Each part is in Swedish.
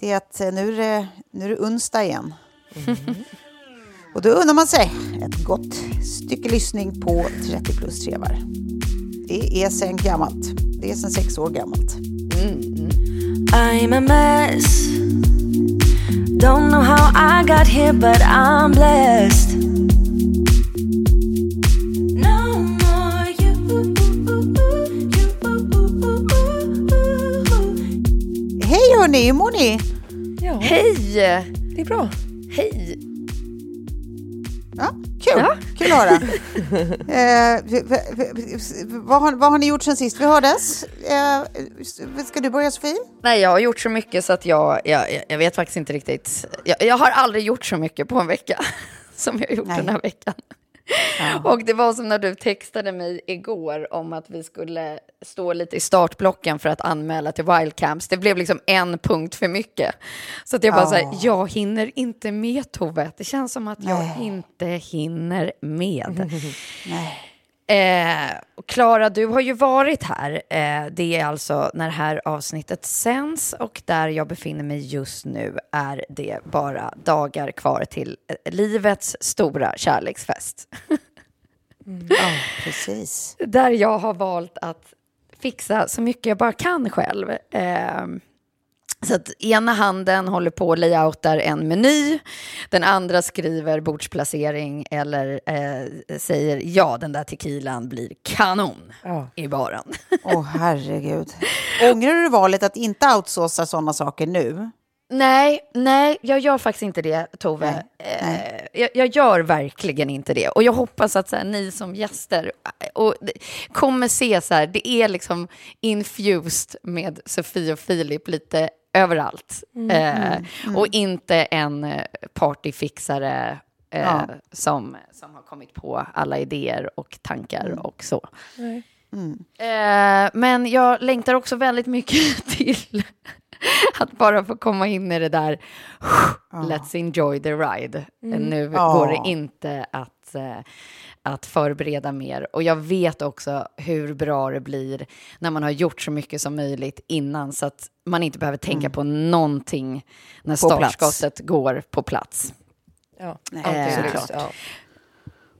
det är att eh, nu är det, nu är det onsdag igen. Och då undrar man sig ett gott stycke lyssning på 30 plus trevar. Det är sen gammalt. Det är sen sex år gammalt. I'm a mess. Don't know how I got here, but I'm blessed. Hej hörni, hur mår ni? Ja, Hej! det är bra. Hej! Ja, kul, kul att höra. eh, vad, har, vad har ni gjort sen sist vi hördes? Eh, ska du börja Sofie? Nej, jag har gjort så mycket så att jag, jag, jag- jag vet faktiskt inte riktigt. Jag, jag har aldrig gjort så mycket på en vecka som jag har gjort Nej. den här veckan. Och det var som när du textade mig igår om att vi skulle stå lite i startblocken för att anmäla till wildcamps. Det blev liksom en punkt för mycket. Så att jag bara Ja. säger, jag hinner inte med Tove. Det känns som att jag Nej. inte hinner med. Nej. Eh, Klara, du har ju varit här. Eh, det är alltså när det här avsnittet sänds och där jag befinner mig just nu är det bara dagar kvar till eh, livets stora kärleksfest. Ja, precis. där jag har valt att fixa så mycket jag bara kan själv. Eh, så att ena handen håller på och layoutar en meny, den andra skriver bordsplacering eller eh, säger ja, den där tequilan blir kanon Ja. i baren. Åh herregud. Ångrar du valet att inte outsourca sådana saker nu? Nej, nej, jag gör faktiskt inte det, Tove. Nej, Eh, jag, jag gör verkligen inte det. Och jag hoppas att så här, ni som gäster eh, och, kommer se så här, det är liksom infused med Sofie och Filip lite överallt. eh, Och inte en eh, partyfixare eh, Ja. som, som har kommit på alla idéer och tankar och så. Nej. Eh, men jag längtar också väldigt mycket till att bara få komma in i det där Let's enjoy the ride. Eh, Nu går det inte att, eh, att förbereda mer. Och jag vet också hur bra det blir när man har gjort så mycket som möjligt innan så att man inte behöver tänka på någonting när På plats. startskottet går på plats. Ja, Nej, såklart. Ja.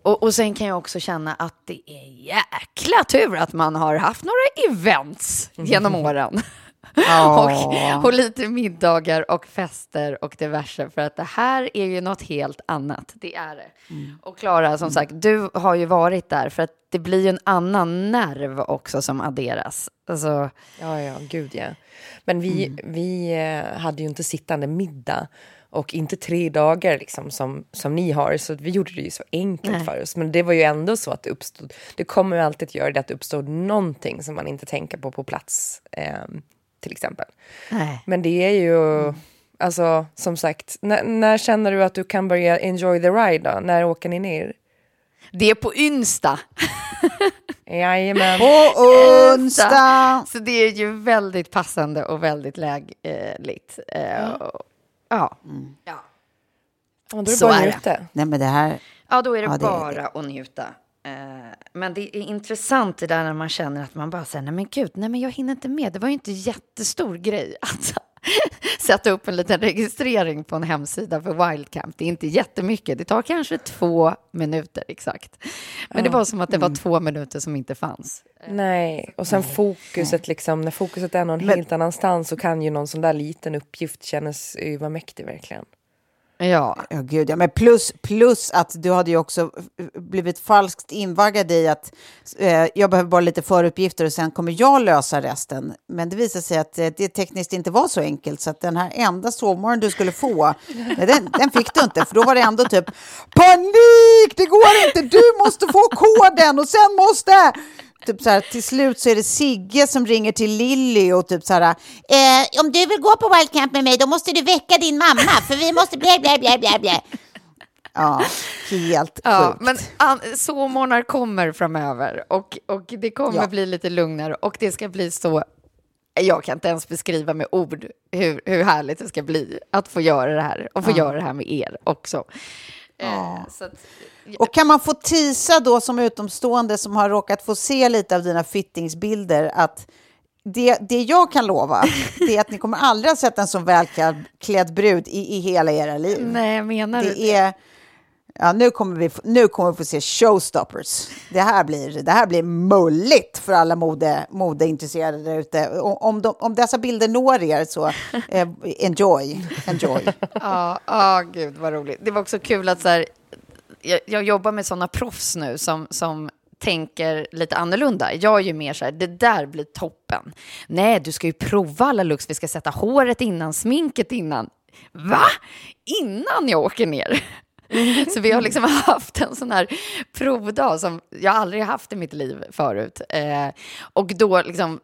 Och, och sen kan jag också känna att det är jäkla tur att man har haft några events genom åren. Och, och lite middagar och fester och diverse. För att det här är ju något helt annat. Det är det. Och Klara, som sagt, du har ju varit där. För att det blir ju en annan nerv också som adderas. Alltså, Ja, ja, gud ja. Men vi, vi eh, hade ju inte sittande middag och inte tre dagar liksom som, som ni har, så vi gjorde det ju så enkelt för oss. Men det var ju ändå så att det uppstod, det kommer ju alltid att göra det att det uppstod någonting som man inte tänker på på plats, eh, till exempel. nej. Men det är ju, alltså som sagt, när, känner du att du kan börja enjoy the ride då? När åker ni ner? Det är på onsdag. Jajamän. På onsdag. Så det är ju väldigt passande och väldigt lägligt. Eh, och- ja. Ja, då är det Så bara är att det. njuta. Nej, men det här... ja, då är det Ja, det- bara att njuta. Eh, men det är intressant det där när man känner att man bara säger, nej men gud, nej men jag hinner inte med. Det var ju inte jättestor grej att sätta upp en liten registrering på en hemsida för Wildcamp. Det är inte jättemycket, det tar kanske två minuter exakt. Men det var som att det var två minuter som inte fanns. Nej, och sen fokuset liksom, när fokuset är någon helt annanstans så kan ju någon sån där liten uppgift kännas mäktig verkligen. Ja, Ja, gud, ja. Men plus, plus att du hade ju också blivit falskt invaggad i att eh, jag behöver bara lite föruppgifter och sen kommer jag lösa resten. Men det visade sig att eh, det tekniskt inte var så enkelt så att den här enda sovmorgon du skulle få, den, den fick du inte för då var det ändå typ panik, det går inte, du måste få koden och sen måste Typ så här, till slut så är det Sigge som ringer till Lilly och typ så här, eh, om du vill gå på Wildcamp med mig då måste du väcka din mamma för vi måste blä, blä, blä, blä, blä. Ja, helt Ja, sjukt. men an, sovmorgnar kommer framöver och, och det kommer Ja. bli lite lugnare och det ska bli så... Jag kan inte ens beskriva med ord hur, hur härligt det ska bli att få göra det här och få göra det här med er också. Eh, så att, Och kan man få tisa då som utomstående som har råkat få se lite av dina fittingsbilder att det, det jag kan lova det är att ni kommer aldrig ha sett en så välklädd brud i, i hela era liv. nej, menar du Det? är... Ja, nu kommer, vi, få- nu kommer vi få se showstoppers. Det här blir, det här blir mulligt för alla mode, modeintresserade där ute. Om, de, om dessa bilder når er så eh, enjoy. enjoy. Ja, oh, gud vad roligt. Det var också kul att så här, jag, jag jobbar med sådana proffs nu som, som tänker lite annorlunda. Jag är ju mer så här, det där blir toppen. Nej, du ska ju prova alla looks, vi ska sätta håret innan, sminket innan. Va? Innan jag åker ner? Så vi har liksom haft en sån här provdag som jag aldrig haft i mitt liv förut. Eh, och då liksom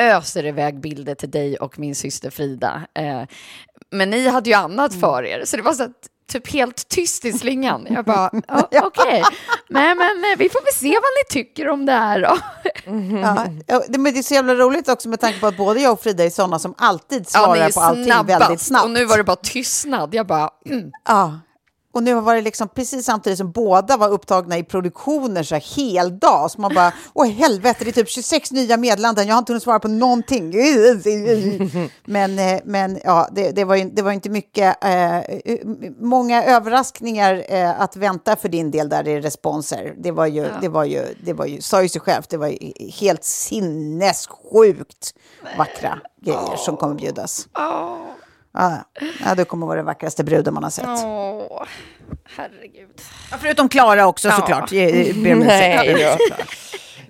öser iväg bilder till dig och min syster Frida. Eh, men ni hade ju annat för er, så det var så att, typ helt tyst i slingan. Jag bara, "Ja, okej, nej men vi får väl se vad ni tycker om det här då. Ja, ja, det, men det är så jävla roligt också med tanke på att både jag och Frida är sådana som alltid Ja, svarar är på allting snabbast. väldigt snabbt. Och nu var det bara tystnad. Jag bara, mm. Ja. Och nu var det liksom precis samtidigt som båda var upptagna i produktioner så här hel dag. Så man bara, åh helvete, det är typ 26 nya meddelanden, jag har inte hunnit svara på någonting. Men, eh, men ja, det, det, var ju, det var inte mycket, eh, många överraskningar eh, att vänta för din del där i responser. Det var ju, det var ju, det var ju, sa ju sig självt, det var ju helt sinnessjukt vackra grejer som kommer bjudas. Ja, ja, det kommer vara den vackraste bruden man har sett. åh, herregud. Ja, förutom Klara också Ja. såklart. Jag ber om ursäkt. Nej, ja.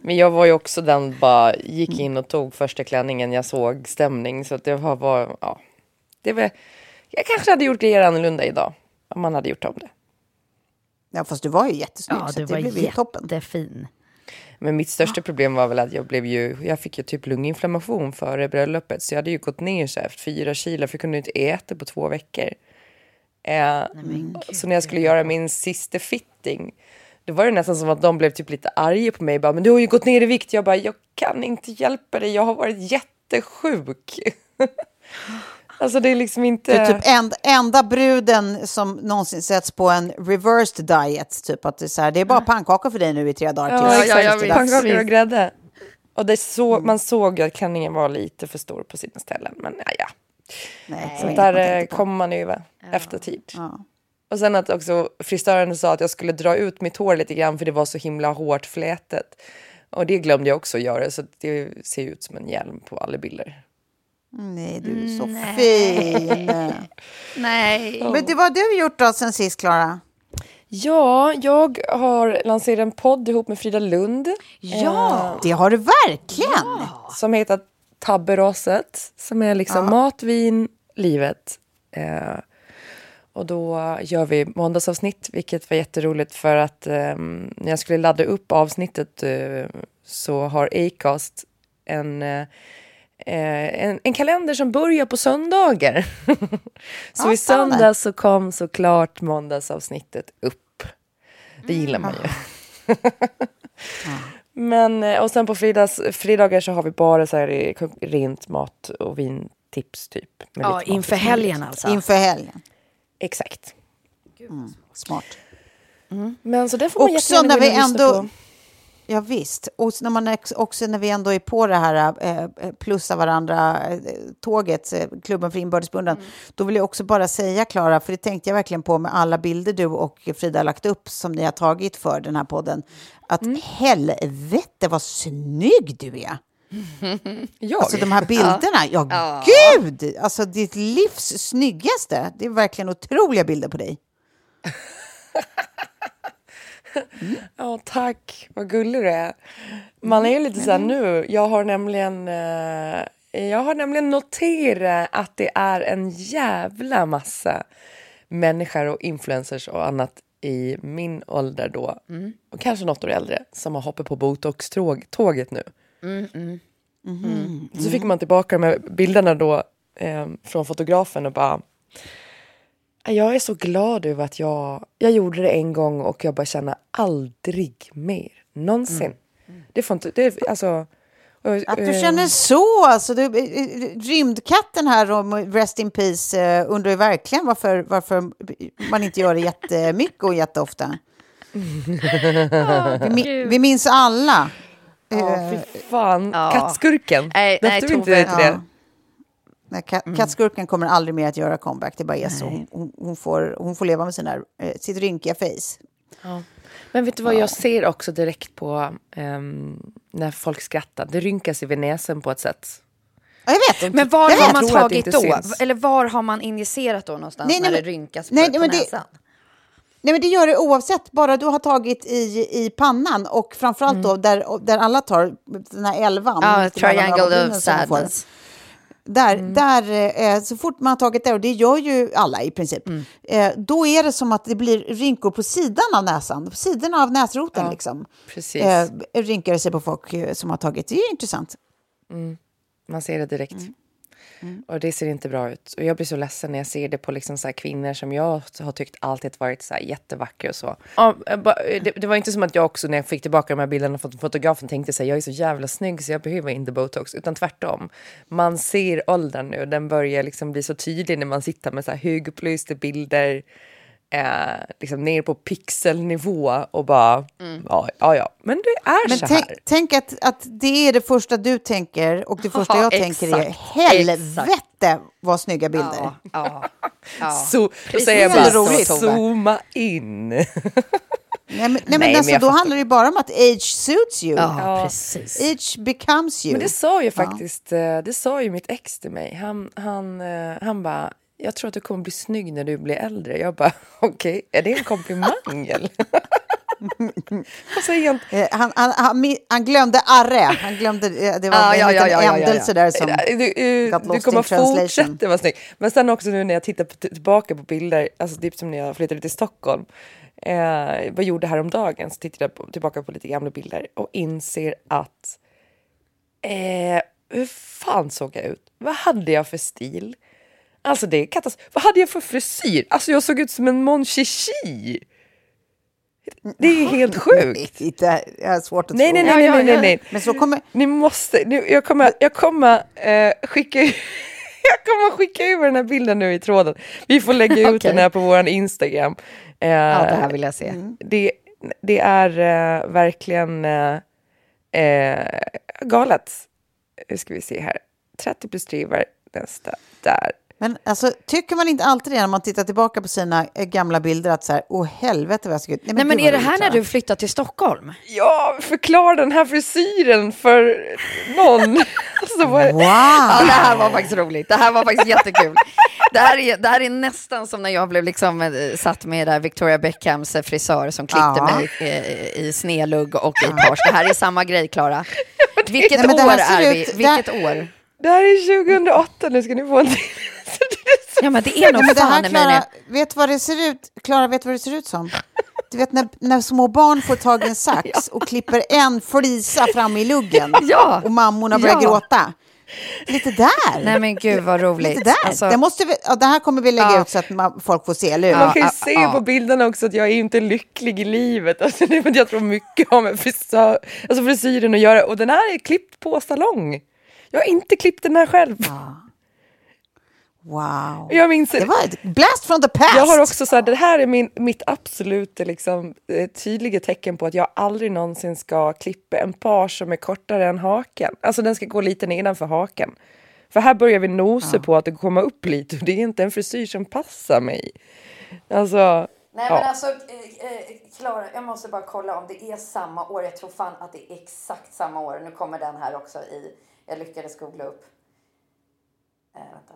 Men jag var ju också den bara gick in och tog första klänningen jag såg stämning. Så det var, var ja. Det var, jag kanske hade gjort grejer annorlunda idag. Om man hade gjort om det. Ja, fast du var ju jättesnygg, Ja, så du det var blev ju toppen. jättefin. Men mitt största problem var väl att jag blev ju, jag fick ju typ lunginflammation före bröllopet. Så jag hade ju gått ner så här fyra kilo för jag kunde inte äta på två veckor. Eh, så när jag skulle göra min sista fitting, då var det nästan som att de blev typ lite arga på mig. Bara, men du har ju gått ner i vikt. Jag bara, jag kan inte hjälpa dig. Jag har varit jättesjuk. alltså det är liksom inte... Du är typ end, enda bruden som någonsin sätts på en reversed diet. Typ att det, är så här, det är bara pannkakor för dig nu i tre dagar. Ja, tills- ja, det ja, dags. Pannkakor och grädde. Och det så, man såg att klänningen var lite för stor på sina ställen. Men ja, ja. Nej, Sånt det är där man eh, på. kommer man över efter tid. Ja. Och sen att också frisören sa att jag skulle dra ut mitt hår lite grann för det var så himla hårt flätet. Och det glömde jag också att göra så det ser ut som en hjälm på alla bilder. Nej, du är så fin. Nej. Men det, vad har du gjort då sen sist, Klara? Ja, jag har lanserat en podd ihop med Frida Lund. Ja. Det har du verkligen. som heter Tabberaset, som är liksom mat, vin, livet. Eh, och då gör vi måndagsavsnitt, vilket var jätteroligt för att eh, när jag skulle ladda upp avsnittet eh, så har Acast en, eh, en, en kalender som börjar på söndagar. så i spännande. söndag så kom såklart måndagsavsnittet upp. Det gillar man ju. Men, eh, och sen på fredags, fredagar så har vi bara så här eh, rent mat och vintips typ. med Ja, inför helgen alltså. Inför helgen. Exakt. Smart. Men så det får man Också jättegärna när gå vi och lyssna ändå... på. Ja, visst. Och när man också när vi ändå är på det här eh, plussa varandra eh, tåget, eh, klubben för inbördes Mm. då vill jag också bara säga, Klara, för det tänkte jag verkligen på med alla bilder du och Frida har lagt upp som ni har tagit för den här podden, att Mm. helvete vad snygg du är! Jag? Alltså de här bilderna, ja, gud! Alltså ditt livs snyggaste. Det är verkligen otroliga bilder på dig. Ja, tack. Vad gullig du är. Man är ju lite så här nu. Jag har nämligen... Eh, jag har nämligen noterat att det är en jävla massa människor och influencers och annat i min ålder då, och kanske något år äldre, som har hoppat på botox-tåget nu. Så fick man tillbaka de här bilderna då eh, från fotografen och bara jag är så glad över att jag, jag gjorde det en gång och jag bara känner aldrig mer. Någonsin. Det får inte, det, alltså, och, Att du eh, känner så, alltså. Du, eh, eh, rymdkatten här, om Rest in Peace, undrar ju verkligen varför, varför man inte gör det jättemycket och jätteofta. vi, mi- vi minns alla. Ja, fy fan. Ja. Kattskurken. Nej, nej, Döpte vi inte Tove. det till det? Ja. Nej, ka- Kattskurken kommer aldrig mer att göra comeback, det bara är så. Hon, hon, får, hon får leva med sina, eh, sitt rynkiga face. Men vet du vad jag ser också direkt på ehm, när folk skrattar? Det rynkar sig vid näsan på ett sätt. Ja, jag vet. Men var Jag har man tagit då? syns. Eller var har man injicerat då någonstans Nej, nej, när det rynkas på, nej, på men det- näsan? Nej, men det gör det oavsett, bara du har tagit i, i pannan och framförallt då där, där alla tar den här elvan. Ja, emellan triangle of sadness. Där, där eh, så fort man har tagit det, och det gör ju alla i princip, eh, då är det som att det blir rynkor på sidan av näsan, på sidorna av näsroten. liksom. precis. Eh, rynkar sig på folk eh, som har tagit. Det är ju intressant. Man ser det direkt. Mm. Och det ser inte bra ut. Och jag blir så ledsen när jag ser det på liksom så här kvinnor som jag har tyckt alltid varit så här jättevackra och så. Ja, eh, eh, det, det var inte som att jag också när jag fick tillbaka de här bilderna från fotografen tänkte så här, jag är så jävla snygg så jag behöver inte botox. Utan tvärtom. Man ser åldern nu. Den börjar liksom bli så tydlig när man sitter med så här högupplysta bilder. Eh, liksom ner på pixelnivå och bara, ja, ja, ja, men det är Men så tänk, här. tänk att, att det är det första du tänker och det första Ja, jag tänker är exakt, helvete vad snygga bilder. Ja, ja, ja. Så, då säger jag Det är bara, roligt, zooma in. Nej, men, nej, men men alltså, jag då handlar det ju bara om att age suits you. ja, precis. Age becomes you. Men det sa ju faktiskt, eh, det sa ju mitt ex till mig. Han, han, eh, han bara, jag tror att du kommer bli snygg när du blir äldre. Jag bara, okej, är det en komplimang eller? Och så igen, Eh, han, han, han, han glömde arre. Han glömde, eh, det var Ja, en ja, ja, liten ja, ja, ändelse där som... du, eh, got du kommer fortsätta vara snygg. Men sen också nu när jag tittar på, tillbaka på bilder, alltså typ som när jag flyttade till Stockholm. Eh, vad jag gjorde häromdagen så tittade jag på, tillbaka på lite gamla bilder och inser att eh, hur fan såg jag ut? Vad hade jag för stil? Alltså det är katastrof. Vad hade jag för frisyr? Alltså jag såg ut som en Mon Chichi. Det är helt sjukt. Jag har svårt att Nej, tro. nej, nej, nej, nej, nej. Men så kommer... Ni måste, nu, jag kommer, jag kommer eh, skicka jag kommer skicka över den här bilden nu i tråden. Vi får lägga ut Okej. den här på vår Instagram. Eh, Ja, det här vill jag se. det, det är eh, verkligen eh, eh, galet. Nu ska vi se här. 30 plus driver, nästa, där. Men alltså, tycker man inte alltid det när man tittar tillbaka på sina eh, gamla bilder att så här, åh helvete vad jag såg ut. Nej, men gud, är vad det här när du flyttar till Stockholm? Ja, förklara den här frisyren för någon. alltså, Ja, Wow! det här var faktiskt roligt. Det här var faktiskt jättekul. Det här, är, det här är nästan som när jag blev liksom eh, satt med där Victoria Beckhams eh, frisör som klippte Ja. mig eh, i snedlugg och i page. Det här är samma grej, Klara. Vilket Nej, men år är vi? Vilket år? det här är 2008, nu ska ni få en till. Så det är så- Ja, men det är nog men det här, fan mig Klara, det. vet vad det ser ut? Klara, vet vad det ser ut som? Du vet när, när små barn får tag i en sax och klipper en flisa fram i luggen Ja. och mammorna börjar Ja. gråta. Lite där. Nej men gud vad roligt. Lite där. Alltså, det, måste vi, ja, det här kommer vi lägga Ja. ut så att man, folk får se, eller hur? Man kan ju ja, se ja. på bilderna också att jag är inte lycklig i livet. Alltså, det är för att jag tror mycket med frisör, alltså frisyren att göra. Och den här är klippt på salong. Jag har inte klippt den här själv. Wow. Jag minns Det var ett blast from the past. Jag har också så här, det här är min, mitt absolut liksom, eh, tydliga tecken på att jag aldrig någonsin ska klippa en par som är kortare än haken. Alltså den ska gå lite nedanför haken. För här börjar vi nosa på att det kommer upp lite och det är inte en frisyr som passar mig. Alltså, Nej ja. men alltså, Klara, jag måste bara kolla om det är samma år. Jag tror fan att det är exakt samma år. Nu kommer den här också i, jag lyckades googla upp. Eh, vänta,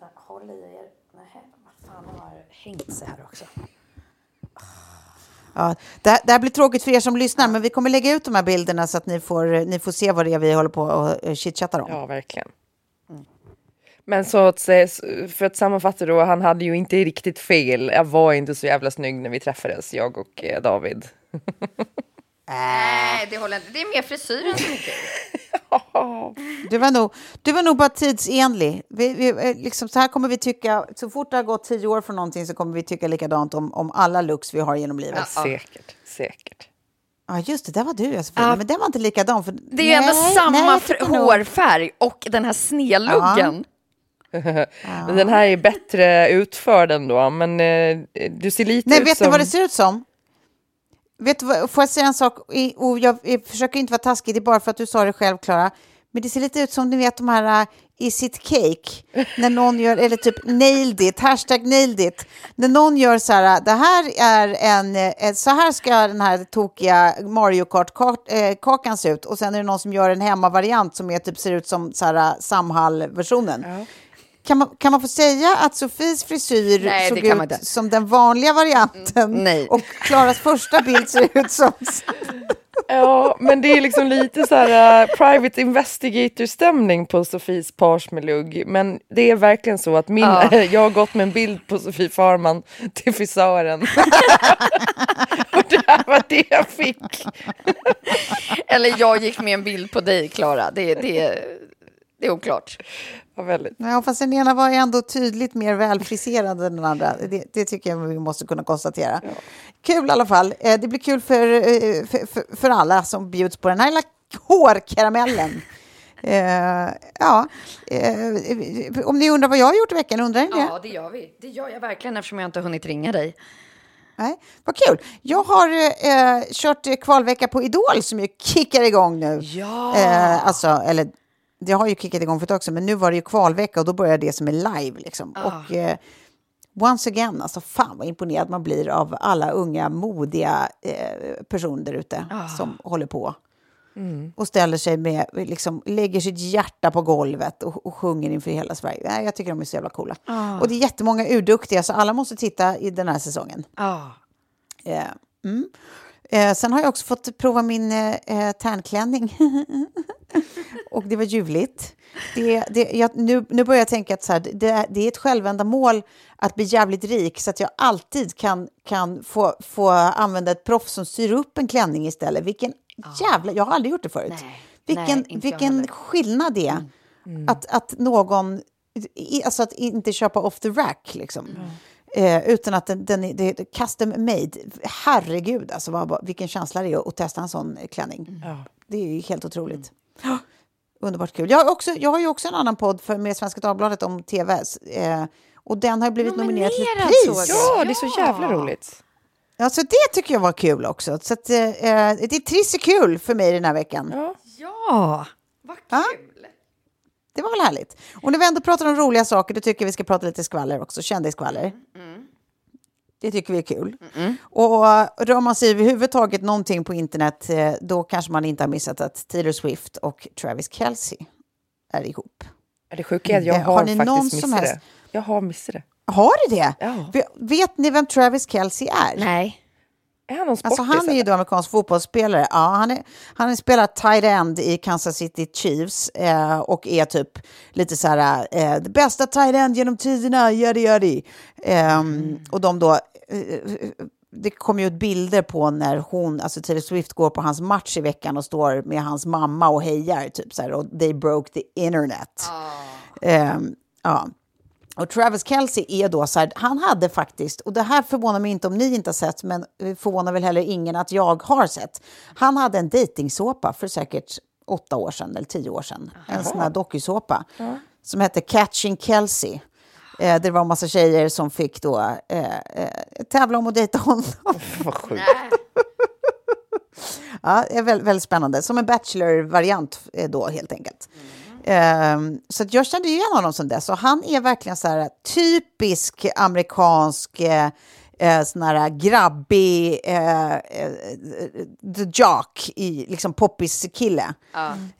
vänta, håll i er. Nej, vad fan har hängt sig här också? Ja, det, här- det här blir tråkigt för er som lyssnar, men vi kommer lägga ut de här bilderna så att ni får, ni får se vad det är vi håller på och eh, chitchattar om. Ja, verkligen. Men så att säga, för att sammanfatta då, han hade ju inte riktigt fel. Jag var inte så jävla snygg när vi träffades, jag och eh, David. Nej, det håller inte. Det är mer frisyren som är kul. Du, var nog, du var nog bara tidsenlig. Vi, vi, eh, liksom, så här kommer vi tycka, så fort det har gått tio år från någonting så kommer vi tycka likadant om, om alla looks vi har genom livet. Ja, Säkert, säkert. just det, där var du Josefin. Men den var inte likadan. För, Det är ju ändå samma nej, hårfärg och den här snedluggen. Men den här är bättre utförd ändå, men eh, du ser lite Nej, ut vet som... du vad det ser ut som? Vet du vad, får jag säga en sak? Och jag, jag försöker inte vara taskig, det är bara för att du sa det själv, Klara. Men det ser lite ut som ni vet de här uh, Is it cake? När någon gör, eller typ nailed it, hashtag nailed it. När någon gör så här, uh, det här är en, uh, så här ska den här tokiga Mario Kart-kakan uh, se ut. Och sen är det någon som gör en hemmavariant som är typ ser ut som så här, uh, Samhall-versionen. Kan man, kan man få säga att Sofies frisyr Nej, såg ut som den vanliga varianten? nej. Och Klaras första bild ser ut som... Ja, men det är liksom lite så här uh, private investigator-stämning på Sofies pars med lugg. Men det är verkligen så att min, Ja. jag har gått med en bild på Sofie Farman till frisören. Och det här var det jag fick. Eller jag gick med en bild på dig, Klara. Det, det, det är oklart. Ja, väldigt. Ja, fast den ena var ändå tydligt mer välfriserad än den andra. Det, det tycker jag vi måste kunna konstatera. Kul i alla fall. Eh, Det blir kul för, eh, för, för, för alla som bjuds på den här lilla hårkaramellen. Eh, ja, eh, om ni undrar vad jag har gjort i veckan, undrar ni det? Ja, det gör vi. Det gör jag verkligen eftersom jag inte har hunnit ringa dig. Nej, vad kul. Jag har eh, kört kvalvecka på Idol som ju kickar igång nu. Ja. Eh, alltså, eller det har ju kickat igång för ett tag sedan, men nu var det ju kvalvecka och då börjar det som är live. Liksom. Ah. Och eh, once again, alltså fan vad imponerad man blir av alla unga, modiga eh, personer där ute Ah. som håller på. Mm. Och ställer sig med, liksom, lägger sitt hjärta på golvet och, och sjunger inför hela Sverige. Nej, jag tycker de är så jävla coola. Ah. Och det är jättemånga urduktiga, så alla måste titta i den här säsongen. Eh, mm. Eh, sen har jag också fått prova min eh, eh, tärnklänning. och det var ljuvligt. Det, det, jag, nu, nu börjar jag tänka att så här, det, är- det är ett självändamål att bli jävligt rik så att jag alltid kan, kan få, få använda ett proffs som syr upp en klänning istället. Vilken jävla... Jag har aldrig gjort det förut. Nej, vilken nej, vilken skillnad det är att, att någon... Alltså att inte köpa off the rack, liksom. Eh, utan att den, den är custom made. Herregud, alltså, vad, vilken känsla det är att testa en sån klänning. Det är ju helt otroligt. Ja, Underbart kul. Jag har, också, jag har ju också en annan podd för, med Svenska Dagbladet om tv. Eh, och den har blivit nominerad till ett pris. Ja, det är så jävla roligt. Ja, så det tycker jag var kul också. Så att, eh, eh, det är trist och kul för mig den här veckan. Ja. Ja, vad kul. Det var väl härligt. Och när vi ändå pratar om roliga saker, då tycker jag vi ska prata lite skvaller också. Kändisskvaller. Det tycker vi är kul. Och rör man sig överhuvudtaget någonting på internet, eh, då kanske man inte har missat att Taylor Swift och Travis Kelce är ihop. Det sjuka är att jag Eh, har, har ni någon faktiskt som missat det. Jag har missat det. Har du det? Ja. Vet ni vem Travis Kelce är? Nej. Är han någon sportis? Alltså han är ju då amerikansk fotbollsspelare. Ja, han, är, han är spelat tight end i Kansas City Chiefs eh, och är typ lite så här, eh, det bästa tight end genom tiderna, yadi yadi. Eh, Och de då, eh, det kom ju ut bilder på när hon, alltså Taylor Swift går på hans match i veckan och står med hans mamma och hejar, typ så här, och they broke the internet. Ehm, ja. Och Travis Kelce är då så här, han hade faktiskt, och det här förvånar mig inte om ni inte har sett, men det förvånar väl heller ingen att jag har sett. Han hade en dejtingsåpa för säkert åtta år sedan, eller tio år sedan. En sån här dokusåpa som hette Catching Kelce. Eh, det var en massa tjejer som fick då eh, eh, tävla om att dejta honom. Vad sjukt. Ja, det är väldigt, väldigt spännande. Som en Bachelor-variant eh, då, helt enkelt. Ehm, så att jag kände igen honom som dess. Och han är verkligen så här typisk amerikansk eh, eh, sån här grabbig eh, eh, the jock, i, liksom poppis-kille.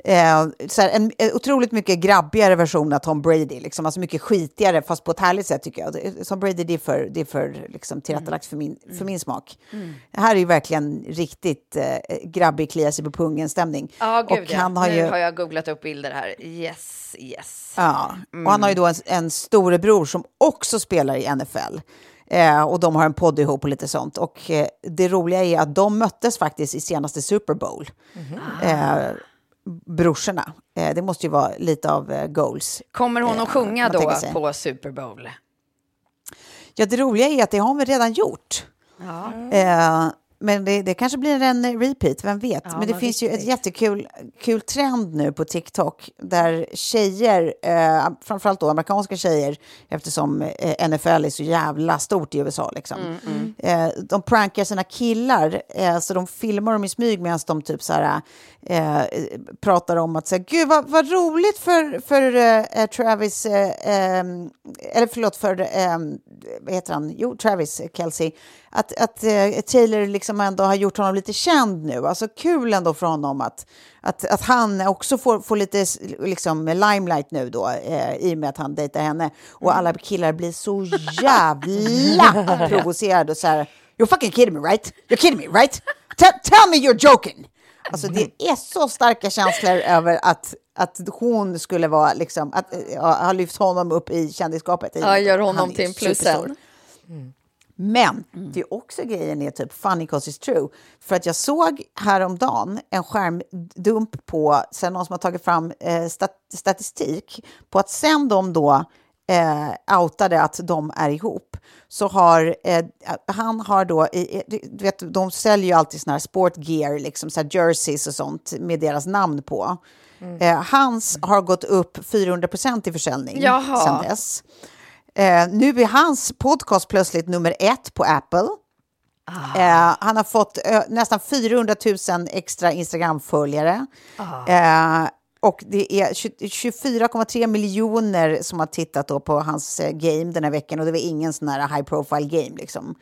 Eh, så här, en en otroligt mycket grabbigare version av Tom Brady, liksom, alltså mycket skitigare fast på ett härligt sätt tycker jag. Tom Brady det är för, det är för liksom, tillrättalagt för, min, för min smak. Det här är ju verkligen riktigt eh, grabbig, klia sig på pungen-stämning. Gud Och ja. han har nu ju... har jag googlat upp bilder här. Yes, yes. Ja, och han har ju då en, en storebror som också spelar i NFL. Eh, och de har en podd ihop och lite sånt. Och eh, det roliga är att de möttes faktiskt i senaste Super Bowl. Eh, brorsorna. Eh, det måste ju vara lite av goals. Kommer hon att sjunga då på Super Bowl? Ja, det roliga är att det har vi redan gjort. Eh, men det, det kanske blir en repeat, vem vet? men det finns ju ett jättekul kul trend nu på TikTok där tjejer, eh, framförallt då amerikanska tjejer, eftersom eh, NFL är så jävla stort i USA, liksom. Eh, de prankar sina killar, eh, så de filmar dem i smyg medan de typ så här, eh, pratar om att säga, gud vad, vad roligt för, för eh, Travis, eh, eh, eller förlåt, för, eh, vad heter han, jo, Travis Kelce, att, att eh, Taylor liksom ändå har gjort honom lite känd nu. Alltså kul ändå för honom att, att, att han också får, får lite liksom, limelight nu då, eh, i och med att han dejtar henne. Och alla killar blir så jävla provocerade och så här, you're fucking kidding me right? You're kidding me right? Tell, tell me you're joking! Alltså det är så starka känslor över att, att hon skulle vara liksom, att eh, ja, ha lyft honom upp i kändisskapet. Ja, gör honom Han är till en superstor. Men det är också grejen är typ funny cause it's true. För att jag såg häromdagen en skärmdump på sen någon som har tagit fram eh, stat statistik på att sen de då eh, outade att de är ihop så har eh, han har då, i, du vet, de säljer ju alltid såna här sportgear, liksom så jerseys och sånt med deras namn på. Eh, hans har gått upp 400 procent i försäljning Jaha. sen dess. Eh, nu är hans podcast plötsligt nummer ett på Apple. Eh, han har fått eh, nästan 400 000 extra Instagram-följare. Eh, och det är 20 24,3 miljoner som har tittat på hans eh, game den här veckan. Och det var ingen sån här high profile game liksom.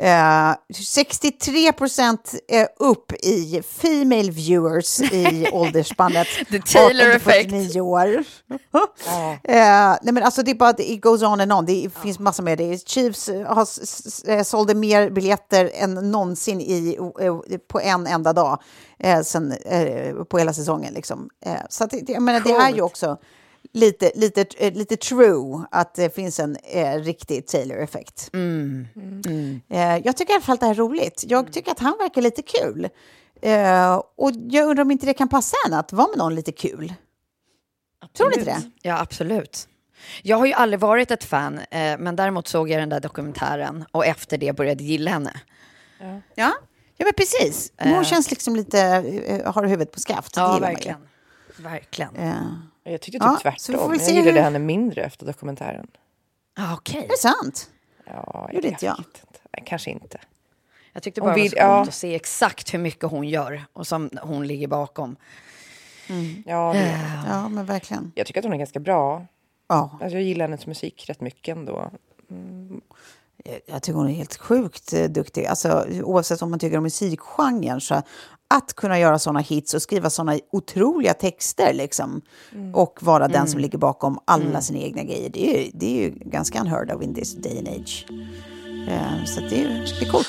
Eh, 63 procent eh, upp i female viewers i ålderspannet The Taylor 18 till effect. 49 år. Eh, nej men alltså det är bara, it goes on and on. Det finns massor med det. Chiefs har eh, sålde mer biljetter än någonsin i, eh, på en enda dag eh, sen, på hela säsongen. Liksom. Så att jag menar, det är ju också lite, lite, eh, lite true att det finns en eh, riktig Taylor-effekt. Eh, jag tycker i alla fall att det här är roligt. Jag tycker att han verkar lite kul. Eh, och jag undrar om inte det kan passa en att vara med någon lite kul. Tror ni inte det? Ja, absolut. Jag har ju aldrig varit ett fan, eh, men däremot såg jag den där dokumentären och efter det började gilla henne. Ja, ja men precis. Men Hon känns liksom lite, eh, har huvudet på skaft. Ja, gillar man ju. Verkligen. Eh, Jag tyckte Ja, typ så vi får tvärtom. Jag gillade hur- henne mindre efter dokumentären. Ah, Okej. är det sant? Ja, jag Gjorde vet jag. inte. Nej, kanske inte. Jag tyckte bara det var vi- så ja. att se exakt hur mycket hon gör och som hon ligger bakom. Ja, det, Ja, men verkligen. jag tycker att hon är ganska bra. Ja, Alltså, jag gillar hennes musik rätt mycket ändå. jag- jag tycker hon är helt sjukt eh, duktig. Alltså, oavsett om man tycker om musikgenren. Så att kunna göra såna hits och skriva såna otroliga texter liksom, och vara den som ligger bakom alla sina egna grejer. Det är, ju- det är ju ganska unheard of in this day and age. Eh, så det, är, det är coolt.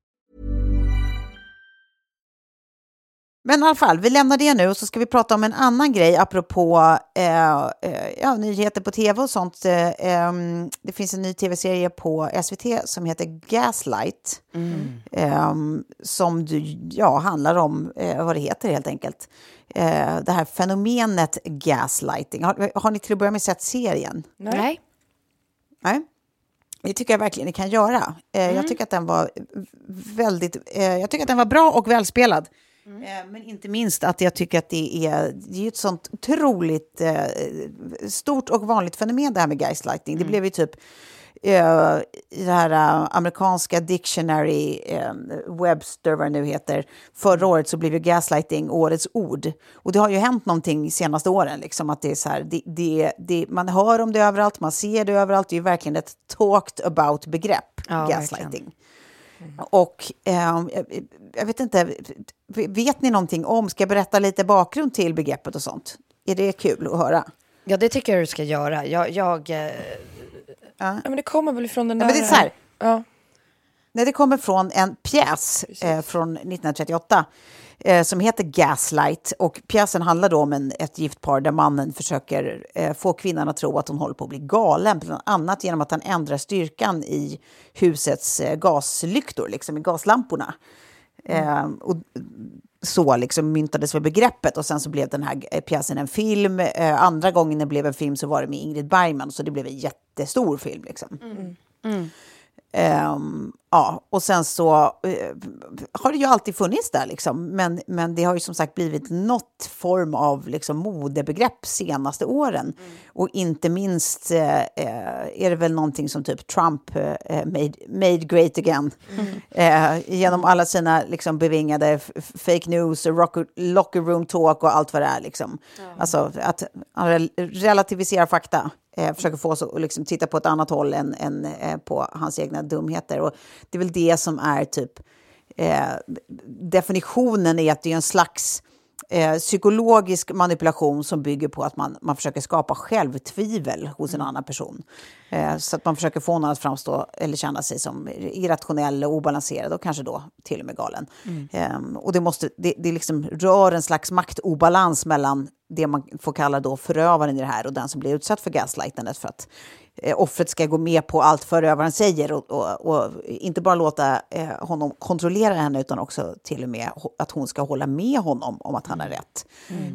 Men i alla fall, vi lämnar det nu och så ska vi prata om en annan grej apropå eh, eh, ja, nyheter på tv och sånt. Eh, ehm, det finns en ny tv-serie på SVT som heter Gaslight. Eh, som du, ja, handlar om eh, vad det heter helt enkelt. Eh, det här fenomenet gaslighting. Har, har ni till att börja med sett serien? Nej. Nej. Det tycker jag verkligen ni kan göra. Eh, Jag tycker att den var väldigt... Eh, jag tycker att den var bra och välspelad. Eh, men inte minst att jag tycker att det är, det är ett sånt otroligt eh, stort och vanligt fenomen det här med gaslighting. Det blev ju typ i det här amerikanska dictionary, eh, Webster vad det nu heter, förra året så blev ju gaslighting årets ord. Och det har ju hänt någonting de senaste åren, liksom att det är så här, det, det, det, man hör om det överallt, man ser det överallt, det är ju verkligen ett talked about-begrepp, Ja, gaslighting. Och eh, jag- jag vet inte, vet ni någonting om, ska jag berätta lite bakgrund till begreppet och sånt? Är det kul att höra? Ja, det tycker jag du ska göra. Jag, jag, eh, Ja, men det kommer väl från den Ja, där... men det är så här. Ja. Nej, det kommer från en pjäs eh, från 1938 eh, som heter Gaslight. Och pjäsen handlar då om en, ett gift par där mannen försöker eh, få kvinnan att tro att hon håller på att bli galen. Bland annat genom att han ändrar styrkan i husets eh, gaslyktor, liksom i gaslamporna. Eh, och så liksom myntades väl begreppet och sen så blev den här eh, pjäsen en film. Eh, andra gången det blev en film så var det med Ingrid Bergman så det blev en jättestor film. Liksom. Ehm, ja, och sen så eh, har det ju alltid funnits där, liksom. men, men det har ju som sagt blivit något form av liksom, modebegrepp senaste åren. Och inte minst eh, eh, är det väl någonting som typ Trump eh, made, made great again. Eh, genom alla sina liksom, bevingade fake news, rocker, locker room talk och allt vad det är. Liksom. Alltså att han rel- relativiserar fakta eh, försöker få oss att liksom titta på ett annat håll än, än eh, på hans egna dumheter. Och det är väl det som är typ eh, definitionen i att det är en slags eh, psykologisk manipulation som bygger på att man, man försöker skapa självtvivel hos en annan person. Eh, så att man försöker få någon att framstå eller känna sig som irrationell och obalanserad och kanske då till och med galen. Eh, och det, måste, det, det liksom rör en slags maktobalans mellan det man får kalla då förövaren i det här och den som blir utsatt för gaslightandet för att offret ska gå med på allt förövaren säger och, och, och inte bara låta eh, honom kontrollera henne utan också till och med att hon ska hålla med honom om att han har rätt.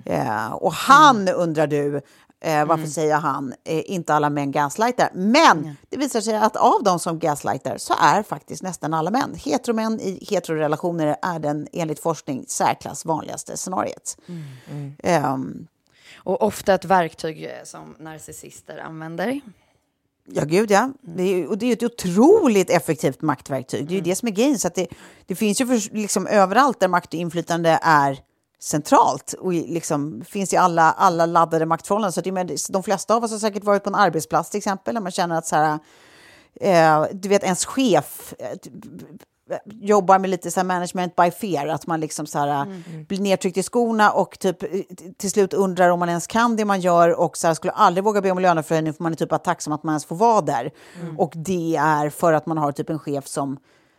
Eh, och han undrar du, eh, varför säger han eh, inte alla män gaslightar? Men det visar sig att av de som gaslightar så är faktiskt nästan alla män. Heteromän i heterorelationer är den enligt forskning särklass vanligaste scenariet. Ehm, och ofta ett verktyg eh, som narcissister använder. Ja, gud ja. Det är, och det är ett otroligt effektivt maktverktyg. Det är ju det som är grejen. Så det, det finns ju för, liksom överallt där makt och inflytande är centralt och liksom finns i alla, alla laddade maktförhållanden. Så jag menar, de flesta av oss har säkert varit på en arbetsplats till exempel, där man känner att så här, eh, du vet, ens chef eh, jobbar med lite så management by fear, att man liksom så här, blir nedtryckt i skorna och typ eh, till slut undrar om man ens kan det man gör och så här, skulle aldrig våga be om löneförhöjning för man är typ bara tacksam att man ens får vara där. Och det är för att man har typ en chef som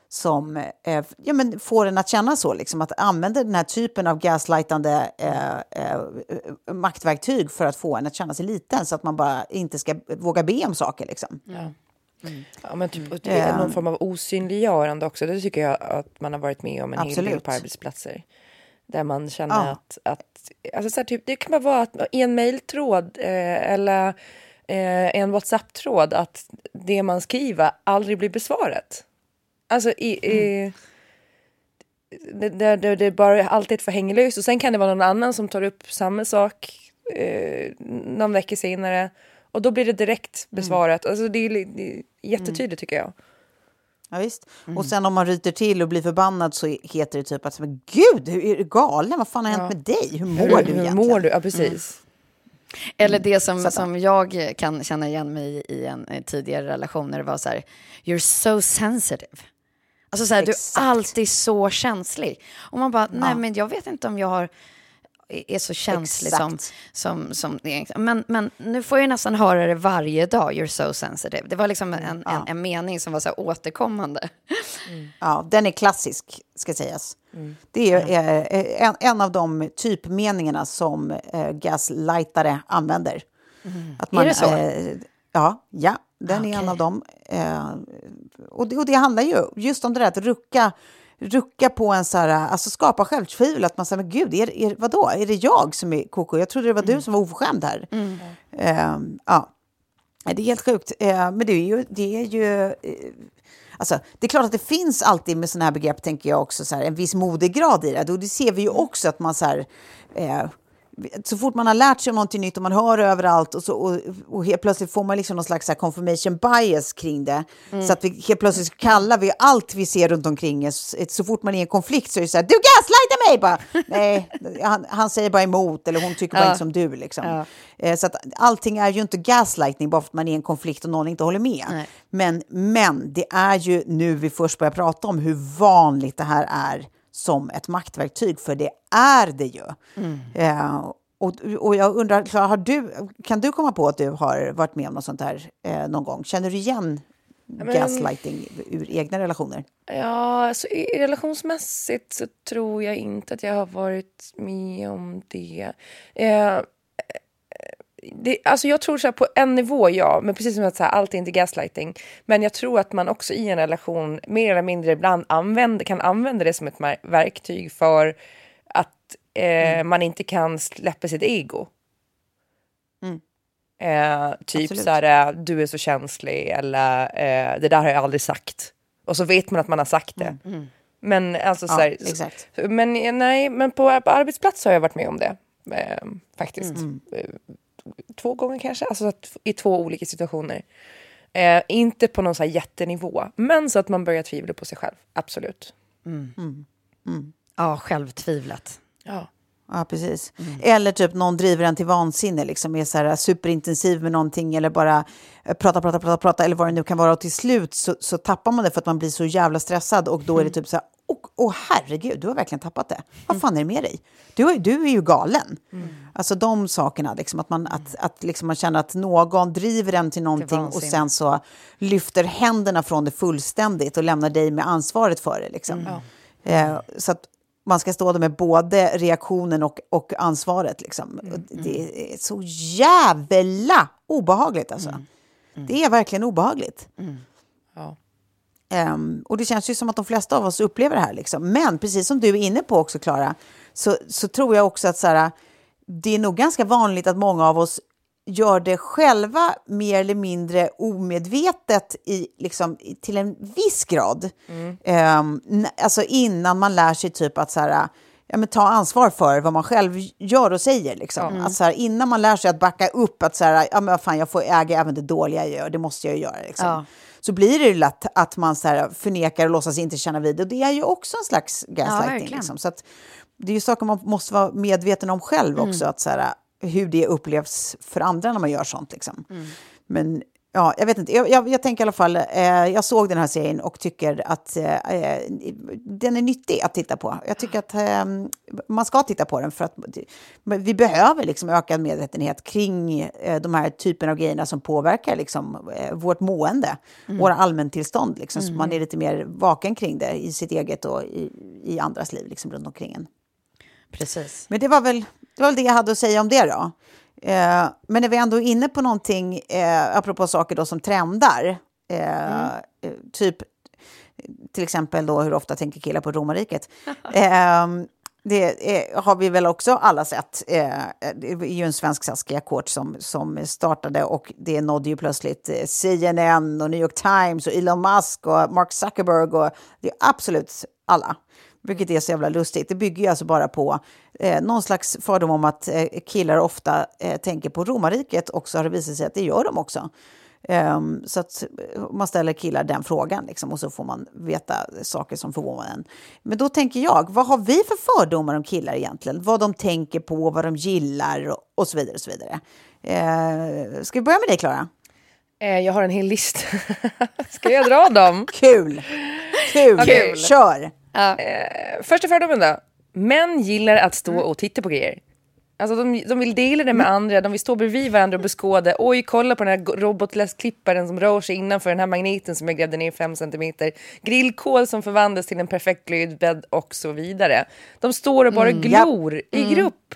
som eh, ja, men får en att känna så, liksom, att använda den här typen av gaslightande eh, eh, maktverktyg för att få en att känna sig liten så att man bara inte ska våga be om saker. Liksom. Ja. Ja, men typ, det är någon form av osynliggörande också. Det tycker jag att man har varit med om en hel del Absolut. på arbetsplatser. Där man känner Ja. att, att alltså så här, typ, det kan bara vara att i en mejltråd eh, eller eh, en WhatsApp-tråd att det man skriver aldrig blir besvarat. Alltså i... i det, det, det, det är bara alltid ett förhängelöst och sen kan det vara någon annan som tar upp samma sak eh, någon vecka senare och då blir det direkt besvarat. Alltså det är, det är jättetydligt tycker jag. Ja, visst. Och sen om man ryter till och blir förbannad så heter det typ att men gud, hur- är du galen? Vad fan har hänt med dig? Hur mår Hur, du hur egentligen? mår du? Ja, precis. Eller det som, som jag kan känna igen mig i i en eh, tidigare relation när det var så här, you're so sensitive. Alltså så här, du är alltid så känslig. Och man bara, nej men jag vet inte om jag har, är så känslig som, som, som. Men, men nu får jag nästan höra det varje dag, you're so sensitive. Det var liksom en, en, en mening som var så återkommande. Ja, den är klassisk, ska sägas. Det är eh, en, en av de typmeningarna som eh, gaslightare använder. Att Är det så? Eh, ja, ja, den är en av dem. Eh, och, det, och det handlar ju just om det där att rucka, rucka på en så här, alltså skapa självtvivel. Att man säger, men gud, är, är, vadå? Är det jag som är koko? Jag trodde det var du som var oförskämd här. Eh, ja. Ja, Det är helt sjukt. Eh, Men det är ju... Det är ju eh, Alltså, det är klart att det finns alltid med sådana här begrepp, tänker jag också, så här, en viss modegrad i det. Och det ser vi ju också att man så här, eh, så fort man har lärt sig om någonting nytt och man hör överallt och, så, och, och helt plötsligt får man liksom någon slags så confirmation bias kring det. Så att vi helt plötsligt kallar vi allt vi ser runt omkring oss. Så fort man är i en konflikt så är det så här, du gaslightar mig! Bara, Nej, han, han säger bara emot eller hon tycker bara Ja. inte som du. Liksom. Eh, Så att allting är ju inte gaslightning bara för att man är i en konflikt och någon inte håller med. Nej. Men, men det är ju nu vi först börjar prata om hur vanligt det här är som ett maktverktyg, för det är det ju. Eh, och, och jag undrar, Clara, har du, kan du komma på att du har varit med om något sånt här eh, någon gång? Känner du igen gaslighting ur egna relationer? Ja, alltså, i- relationsmässigt så tror jag inte att jag har varit med om det. Eh, det alltså jag tror så här på en nivå, ja, men precis som att så här, allt är inte gaslighting. Men jag tror att man också i en relation mer eller mindre ibland använder, kan använda det som ett verktyg för att eh, man inte kan släppa sitt ego. Eh, typ Absolut. så här, eh, du är så känslig eller eh, det där har jag aldrig sagt. Och så vet man att man har sagt det. Men alltså så Ja, här, exakt. men eh, nej, men på, på arbetsplats har jag varit med om det. Eh, faktiskt. Två gånger kanske, alltså så att, i två olika situationer. Eh, inte på någon så här jättenivå, men så att man börjar tvivla på sig själv. Absolut. Ja, självtvivlet. Ja. Ja, precis. Eller typ någon driver en till vansinne, liksom är så här superintensiv med någonting eller bara eh, prata, prata, prata, prata eller vad det nu kan vara. Och till slut så, så tappar man det för att man blir så jävla stressad och då är det typ så här, åh åh, herregud, du har verkligen tappat det. Vad fan är det med dig? Du, är- du är ju galen. Alltså de sakerna, liksom, att, man, att, att liksom man känner att någon driver en till någonting och sen så lyfter händerna från det fullständigt och lämnar dig med ansvaret för det. Liksom. Eh, så att man ska stå där med både reaktionen och, och ansvaret. Liksom. Och Det är så jävla obehagligt alltså. Det är verkligen obehagligt. Ja. Ehm, och det känns ju som att de flesta av oss upplever det här. Liksom. Men precis som du är inne på också, Klara, så, så tror jag också att så här, det är nog ganska vanligt att många av oss gör det själva mer eller mindre omedvetet i, liksom, till en viss grad. Ehm, n- alltså innan man lär sig typ att så här, ja, men ta ansvar för vad man själv gör och säger. Liksom. Att, så här, innan man lär sig att backa upp att så här, ja, men fan, jag får äga även det dåliga jag gör, det måste jag ju göra. Liksom. Ja. Så blir det ju lätt att man så här, förnekar och låtsas inte känna vid det. Och det är ju också en slags gaslighting. verkligen. liksom. Så att, det är ju saker man måste vara medveten om själv också. Att, så här, hur det upplevs för andra när man gör sånt. Liksom. Men Ja, jag vet inte. Jag, jag, jag tänker i alla fall, eh, jag såg den här serien och tycker att eh, eh, den är nyttig att titta på. Jag tycker att eh, man ska titta på den för att vi behöver liksom ökad medvetenhet kring eh, de här typerna av grejerna som påverkar liksom, eh, vårt mående, mm. våra allmäntillstånd, liksom, mm. så man är lite mer vaken kring det i sitt eget och i, i andras liv liksom, runt omkring en. Precis. Men det var, väl, det var väl det jag hade att säga om det då. Eh, men när vi ändå är inne på någonting, eh, apropå saker då som trendar, eh, mm. typ till exempel då hur ofta tänker killar på romarriket. eh, det är, har vi väl också alla sett. Eh, det är ju en svensk Saskia-kort som, som startade och det nådde ju plötsligt eh, CNN och New York Times och Elon Musk och Mark Zuckerberg och det är absolut alla. Vilket är så jävla lustigt. Det bygger ju alltså bara på eh, någon slags fördom om att eh, killar ofta eh, tänker på romarriket och så har det visat sig att det gör de också. Um, så att eh, man ställer killar den frågan liksom, och så får man veta saker som förvånar en. Men då tänker jag, vad har vi för fördomar om killar egentligen? Vad de tänker på, vad de gillar och, och så vidare. Och så vidare. Uh, ska vi börja med dig, Klara? Eh, jag har en hel lista. ska jag dra dem? Kul! Kul! Okay. Kör! Ja. Eh, första fördomen då. Män gillar att stå mm. och titta på grejer. Alltså de, de vill dela det med mm. andra, de vill stå bredvid varandra och beskåda. Oj, kolla på den här robotläsklipparen som rör sig innanför den här magneten som jag grävde ner 5 cm. Grillkol som förvandlas till en perfekt glödbädd och så vidare. De står och bara mm, glor ja. i mm. grupp.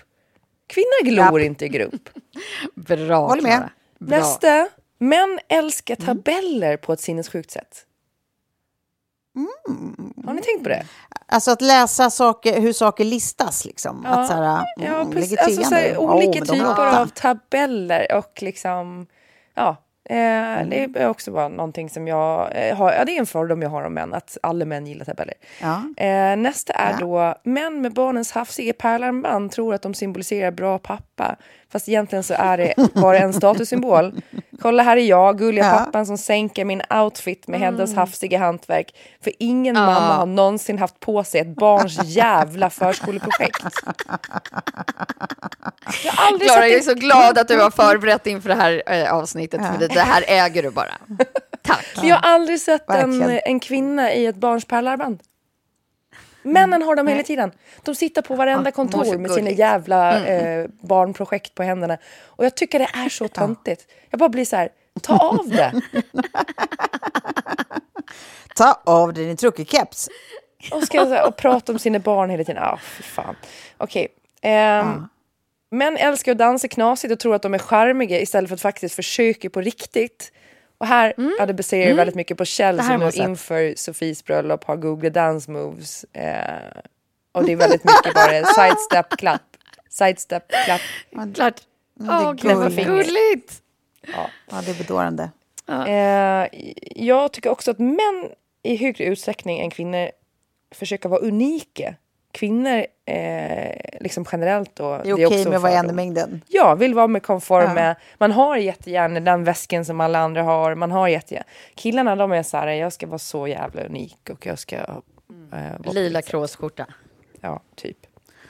Kvinnor glor ja. inte i grupp. Bra, Håller med. Bra. Nästa. Män älskar mm. tabeller på ett sinnessjukt sätt. Mm. Har ni tänkt på det? Alltså att läsa saker, hur saker listas. Liksom. Ja, att så här, ja mm, precis. Alltså, så här, olika oh, typer av tabeller och liksom... Ja, Eh, det är också bara någonting som jag eh, har, ja det är en fördom jag har om män, att alla män gillar tabeller. Ja. Eh, nästa är ja. då, män med barnens hafsiga pärlarmband tror att de symboliserar bra pappa. Fast egentligen så är det bara en statussymbol. Kolla här är jag, gulliga ja. pappan som sänker min outfit med mm. Heddas hafsiga hantverk. För ingen ja. mamma har någonsin haft på sig ett barns jävla förskoleprojekt. Jag har aldrig Klara, jag är så glad att du har förberett inför det här äh, avsnittet. För det, det här äger du bara. Tack. Jag har aldrig sett en, en kvinna i ett barns pärlarband. Männen har dem hela tiden. De sitter på varenda kontor med sina jävla mm. eh, barnprojekt på händerna. Och jag tycker det är så töntigt. Jag bara blir så här, ta av det. ta av dig din truckerkeps. Och, ska, och prata om sina barn hela tiden. Ja, ah, fy fan. Okej. Okay. Um, ehm, Män älskar att dansa knasigt och tror att de är charmiga istället för att faktiskt försöka på riktigt. Och här mm. ja, det baserar mm. väldigt mycket på Kjell som nu inför Sofies bröllop har googlat dance moves. Eh, och det är väldigt mycket bara sidestep, klapp, sidestep, klapp. Klart. Åh, oh, gud vad gulligt. Ja. ja, det är bedårande. Ja. Eh, jag tycker också att män i högre utsträckning än kvinnor försöker vara unika kvinnor eh, liksom generellt då. Det är okej okay med att vara en i mängden? Ja, vill vara med konform ja. Man har jättegärna den väsken som alla andra har. Man har jättegärna. Killarna de är så här, jag ska vara så jävla unik och jag ska... Eh, Lila kråsskjorta. Ja, typ.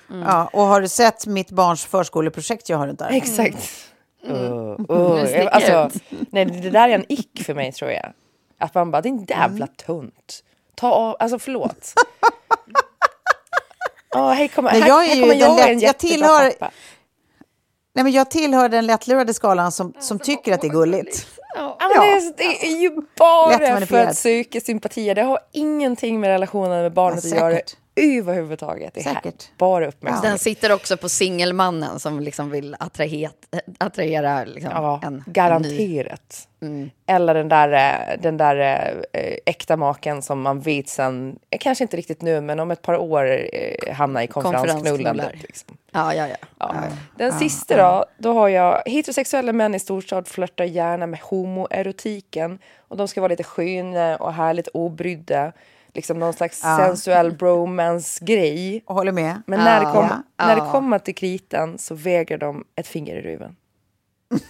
Mm. Ja, och har du sett mitt barns förskoleprojekt jag har runt där? Exakt. Mm. Uh, uh. Alltså, nej, det där är en ick för mig tror jag. Att man bara, det är en jävla mm. tunt. Ta av, alltså förlåt. Oh, hej, kom, här, jag är här kommer jag, lätt, en jag tillhör, pappa. Nej, men jag tillhör den lättlurade skalan som, som tycker att det är gulligt. Ja. Ja. Det är ju bara för att söka sympatier. Det har ingenting med relationen med barnet ja, att göra överhuvudtaget. Det är bara uppmärksamhet. Den sitter också på singelmannen som liksom vill attrahera, attrahera liksom ja, en garanterat. Mm. Eller den där, eh, den där äh, äkta maken som man vet sen, eh, kanske inte riktigt nu, men om ett par år hamnar i konferensknullandet. Liksom. Ja, ja, ja. ja. Den ja, sista då, då har jag heterosexuella män i storstad flörtar gärna med homoerotiken och de ska vara lite sköna och härligt obrydda liksom någon slags ja. sensuell bromance-grej. Håller med. Men när, det, kom, ja. när det kommer till kritan så väger de ett finger i ruven.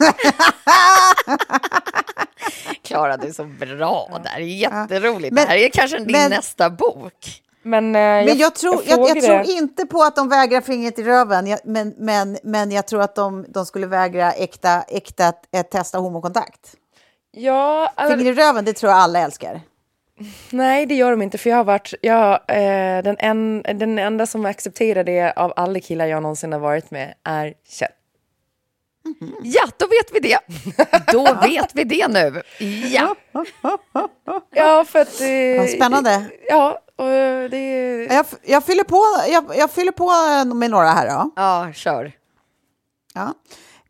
Klara, du är så bra där. Jätteroligt. Men, det här är kanske din men, nästa bok. Men, eh, jag, men jag, tror, jag, jag, jag tror inte på att de vägrar fingret i röven, jag, men, men, men jag tror att de, de skulle vägra äkta, äkta eh, testa homokontakt. Ja, alltså, Finger i röven, det tror jag alla älskar. Nej det gör de inte för jag har varit, jag, eh, den, en, den enda som accepterar det av alla killar jag någonsin har varit med är Kjell. Ja, då vet vi det. Då vet vi det nu. Ja. Ja, för att... Eh, spännande. Ja, och det... Jag, jag, fyller på, jag, jag fyller på med några här då. Ja, kör. Ja.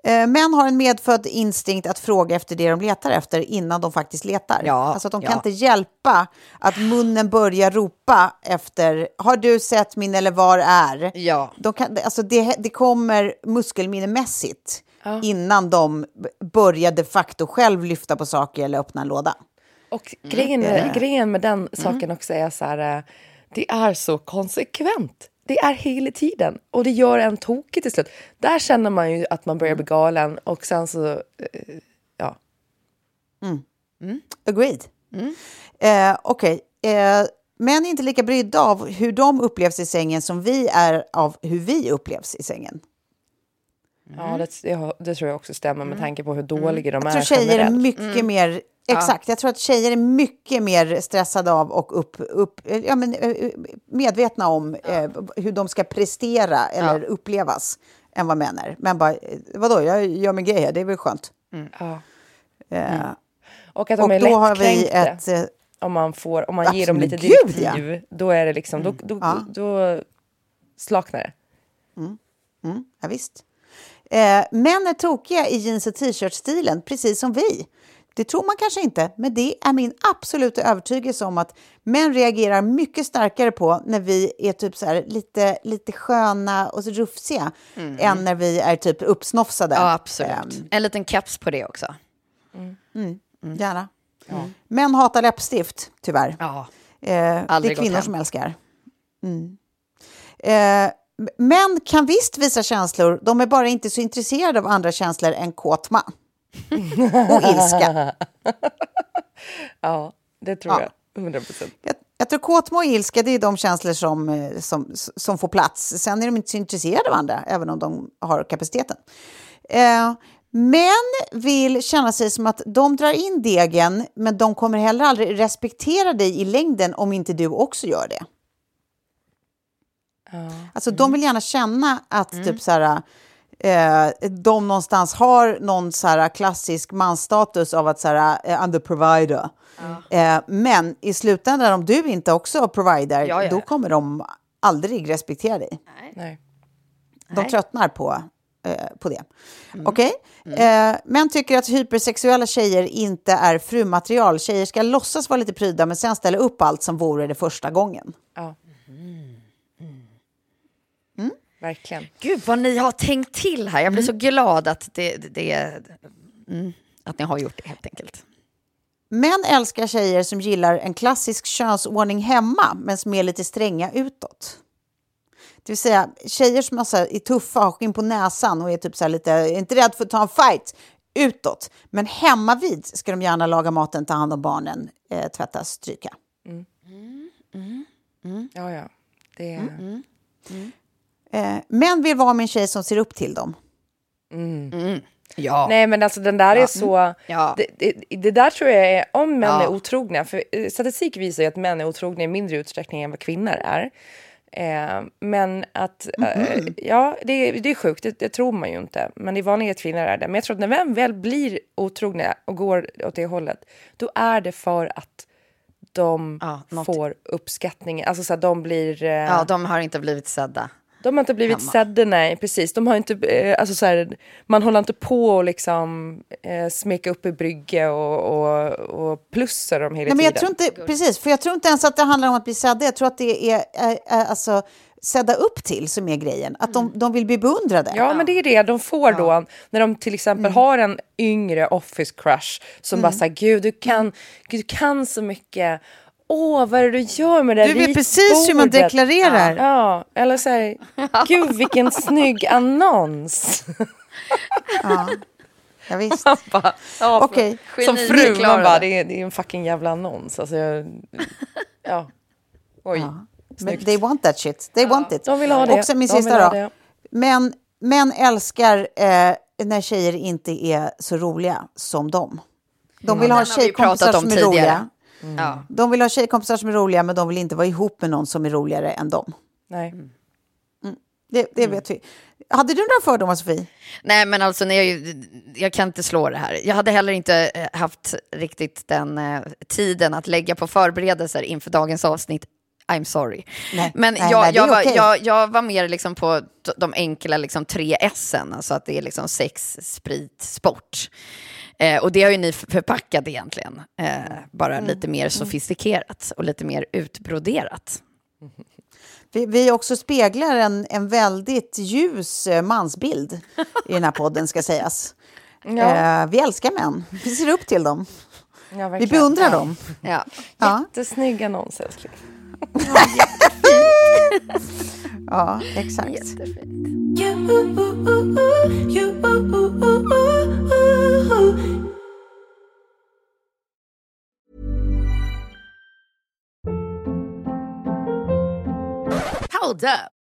Eh, Män har en medfödd instinkt att fråga efter det de letar efter innan de faktiskt letar. Ja, alltså att de ja. kan inte hjälpa att munnen börjar ropa efter har du sett min eller var är? Ja. De kan, alltså det, det kommer muskelminnemässigt innan de börjar de facto själv lyfta på saker eller öppna en låda. Och grejen, med, grejen med den saken också är så här, eh, det är så konsekvent. Det är hela tiden och det gör en tokig till slut. Där känner man ju att man börjar bli galen och sen så, eh, ja. Agreed. Eh, Okej. Eh, män är inte lika brydda av hur de upplevs i sängen som vi är av hur vi upplevs i sängen. Ja, det, det, tror jag också stämmer med tanke på hur dåliga de Jag är tror tjejer är mycket mer... Exakt, jag tror att tjejer är mycket mer stressade av och upp, upp, ja, men, eh, medvetna om eh, hur de ska prestera eller upplevas än vad män är. Men bara, eh, vadå, jag gör min grej här, det är väl skönt. Ja. Eh, Och att de och är då har vi ett... eh, Om man, får, om man ger dem lite Absolut, gud, ja. direktiv, då är det liksom, då, då, Ja. då slaknar det. Ja, visst. Eh, män är tokiga i jeans och t-shirt-stilen, precis som vi. Det tror man kanske inte, men det är min absoluta övertygelse om att män reagerar mycket starkare på när vi är typ så här lite, lite sköna och så rufsiga än när vi är typ uppsnofsade. Ja, absolut. Ehm, En liten keps på det också. gärna. Män hatar läppstift, tyvärr. Ja. Eh, det är kvinnor som älskar. Mm. Eh, män kan visst visa känslor, de är bara inte så intresserade av andra känslor än kåtma. och ilska. Ja, det tror Ja. jag. 100 procent. Jag, jag tror kåtma och ilska det är de känslor som, eh, som, som får plats. Sen är de inte så intresserade av andra, även om de har kapaciteten. Eh, män vill känna sig som att de drar in degen, men de kommer heller aldrig respektera dig i längden om inte du också gör det. Alltså de vill gärna känna att typ så här, eh, de någonstans har någon så här klassisk mansstatus av att så här, eh, the provider. Eh, men i slutändan om du inte också provider, Ja, ja, då ja. kommer de aldrig respektera dig. Nej. De tröttnar på, eh, på det. Mm. Okej? Eh, män tycker att hypersexuella tjejer inte är frumaterial. Tjejer ska låtsas vara lite pryda men sen ställa upp allt som vore det första gången. Ja. Mm. Verkligen. Gud vad ni har tänkt till här. Jag blir så glad att, det, det, det, mm, att ni har gjort det helt enkelt. Män älskar tjejer som gillar en klassisk könsordning hemma, men som är lite stränga utåt. Det vill säga tjejer som är, så här, är tuffa, har skinn på näsan och är typ så lite, inte rädd för att ta en fight utåt. Men hemma vid ska de gärna laga maten, ta hand om barnen, eh, tvätta, stryka. Ja, ja. Det är... Mm. Eh, män vill vara med en tjej som ser upp till dem. Ja. Nej men alltså den där är så, Ja. det, det, det där tror jag är, om män Ja. är otrogna, för eh, statistik visar ju att män är otrogna i mindre utsträckning än vad kvinnor är. Eh, men att, eh, ja det, är- det är sjukt, det, det tror man ju inte. Men det är vanligare att kvinnor är det. Men jag tror att när män väl blir otrogna och går åt det hållet, då är det för att de Ja, får uppskattning, alltså så att de blir... eh, ja, de har inte blivit sedda. De har inte blivit Hemma. sedda, nej precis. De har inte, eh, alltså så här, man håller inte på och liksom eh, smeka upp i brygge och, och, och plussar dem hela Nej, men jag tiden. tror inte, precis, för jag tror inte ens att det handlar om att bli sedda. Jag tror att det är eh, eh, alltså, sedda upp till som är grejen. Att de, de vill bli beundrade. Ja, men det är det de får då när de till exempel Mm. har en yngre office crush som bara säger gud du kan, gud du kan så mycket. Åh, vad är det du gör med det Du vet precis hur man ritbordet?" deklarerar. Ja, eller så här, gud vilken snygg annons. Ja, visst. Bara, ja, Okej. Som fru, man bara, det. är, det är en fucking jävla annons. Alltså, jag, ja. Oj. Men Snyggt. they want that shit. They want it. de vill ha det. Och sen min De sista ha då. Men män älskar eh, när tjejer inte är så roliga som dem. De vill ha har vi tjejkompisar pratat om som är tidigare. roliga. Ja. De vill ha tjejkompisar som är roliga, men de vill inte vara ihop med någon som är roligare än dem. Nej. Det, det vet vi. Hade du några fördomar, Sofie? Nej, men alltså, nej, jag, jag kan inte slå det här. Jag hade heller inte eh, haft riktigt den eh, tiden att lägga på förberedelser inför dagens avsnitt. I'm sorry. Nej, men nej, jag, nej, jag, var, okej. jag, jag var mer liksom på de enkla liksom, tre S, alltså att det är liksom sex, sprit, sport. Eh, och det har ju ni förpackat egentligen, eh, bara Mm. lite mer sofistikerat och lite mer utbroderat. Vi, vi också speglar en, en väldigt ljus eh, mansbild i den här podden, ska sägas. Ja. Eh, vi älskar män. Vi ser upp till dem. Ja, Vi beundrar ja. dem. Ja. Ja, Jättesnygg annons, älskling. ja exakt. Hold up.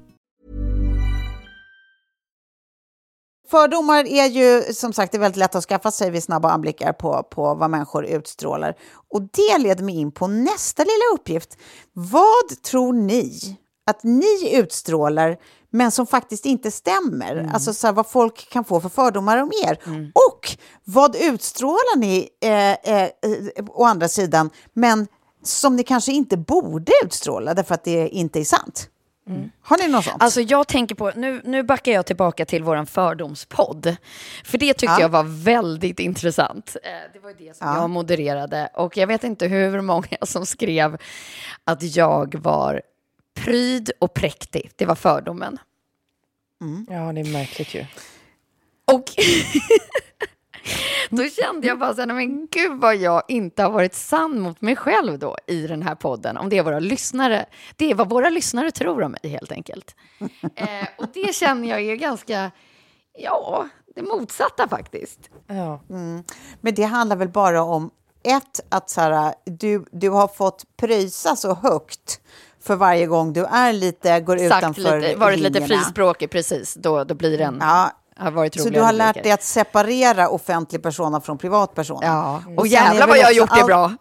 Fördomar är ju som sagt det är väldigt lätt att skaffa sig vid snabba anblickar på, på vad människor utstrålar. Och det leder mig in på nästa lilla uppgift. Vad tror ni att ni utstrålar men som faktiskt inte stämmer? Alltså så här, vad folk kan få för fördomar om er. Och vad utstrålar ni eh, eh, eh, å andra sidan men som ni kanske inte borde utstråla därför att det inte är sant? Har ni något sånt? Alltså jag tänker på, nu, nu backar jag tillbaka till vår fördomspodd. För det tyckte Ja. jag var väldigt intressant. Eh, Det var ju det som Ja. jag modererade. Och jag vet inte hur många som skrev att jag var pryd och präktig. Det var fördomen. Ja, det är märkligt ju. Och då kände jag bara så här, "Nej, men gud vad jag inte har varit sann mot mig själv då i den här podden. Om det är våra lyssnare. Det är vad våra lyssnare tror om mig helt enkelt. Eh, och det känner jag är ganska, ja, det motsatta faktiskt. Ja. Men det handlar väl bara om ett, att så här, du, du har fått pröjsa så högt för varje gång du är lite, går Sagt utanför lite, varit lite linjerna. frispråkig, precis. Då, då blir den, Ja, så du har lärt dig att separera offentlig persona från privatperson. Ja, och, är jävlar vad jag har gjort det bra.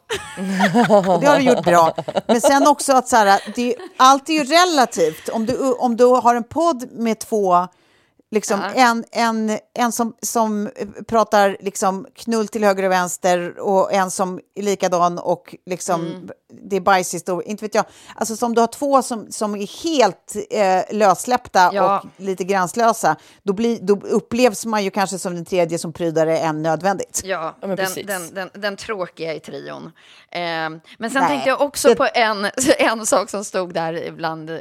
Och det har du gjort bra. Men sen också att så här, det, allt är ju relativt. Om du, om du har en podd med två, liksom, en, en, en som, som pratar liksom, knull till höger och vänster och en som är likadan och liksom, Mm. det är bajshistoria, inte vet jag. Alltså som du har två som, som är helt eh, lössläppta Ja. och lite gränslösa, då, blir, då upplevs man ju kanske som den tredje som prydare än nödvändigt. Ja, men den, den, den, den tråkiga i trion. Eh, men sen Nej, tänkte jag också det- på en, en sak som stod där bland eh,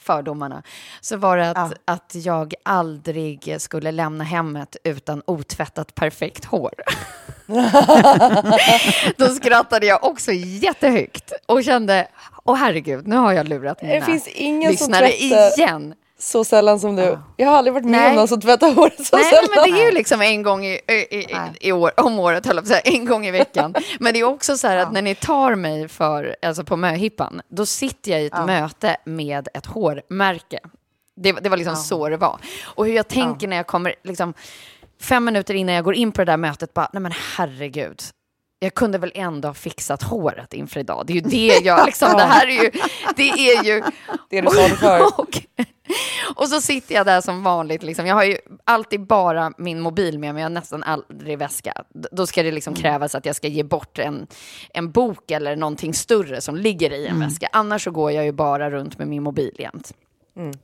fördomarna. Så var det att, Ja. att jag aldrig skulle lämna hemmet utan otvättat perfekt hår. Då skrattade jag också jättehögt och kände, åh herregud, nu har jag lurat mina finns ingen som lyssnare tvättar- igen. Så sällan som du. Jag har aldrig varit med Nej. om någon som tvättar håret så Nej, sällan. men det är ju liksom en gång i, i, i, i år, om året, höll jag en gång i veckan. Men det är också så här att när ni tar mig för, alltså på möhippan, då sitter jag i ett möte med ett hårmärke. Det, det var liksom så det var. Och hur jag tänker när jag kommer, liksom, fem minuter innan jag går in på det där mötet, bara, nej men herregud. Jag kunde väl ändå ha fixat håret inför idag. Det är ju det jag, liksom, det här är ju, det är ju... Det du sa det för. och, så sitter jag där som vanligt. Liksom. Jag har ju alltid bara min mobil med mig, jag har nästan aldrig väska. Då ska det liksom krävas att jag ska ge bort en, en bok eller någonting större som ligger i en väska. Annars så går jag ju bara runt med min mobil jämt.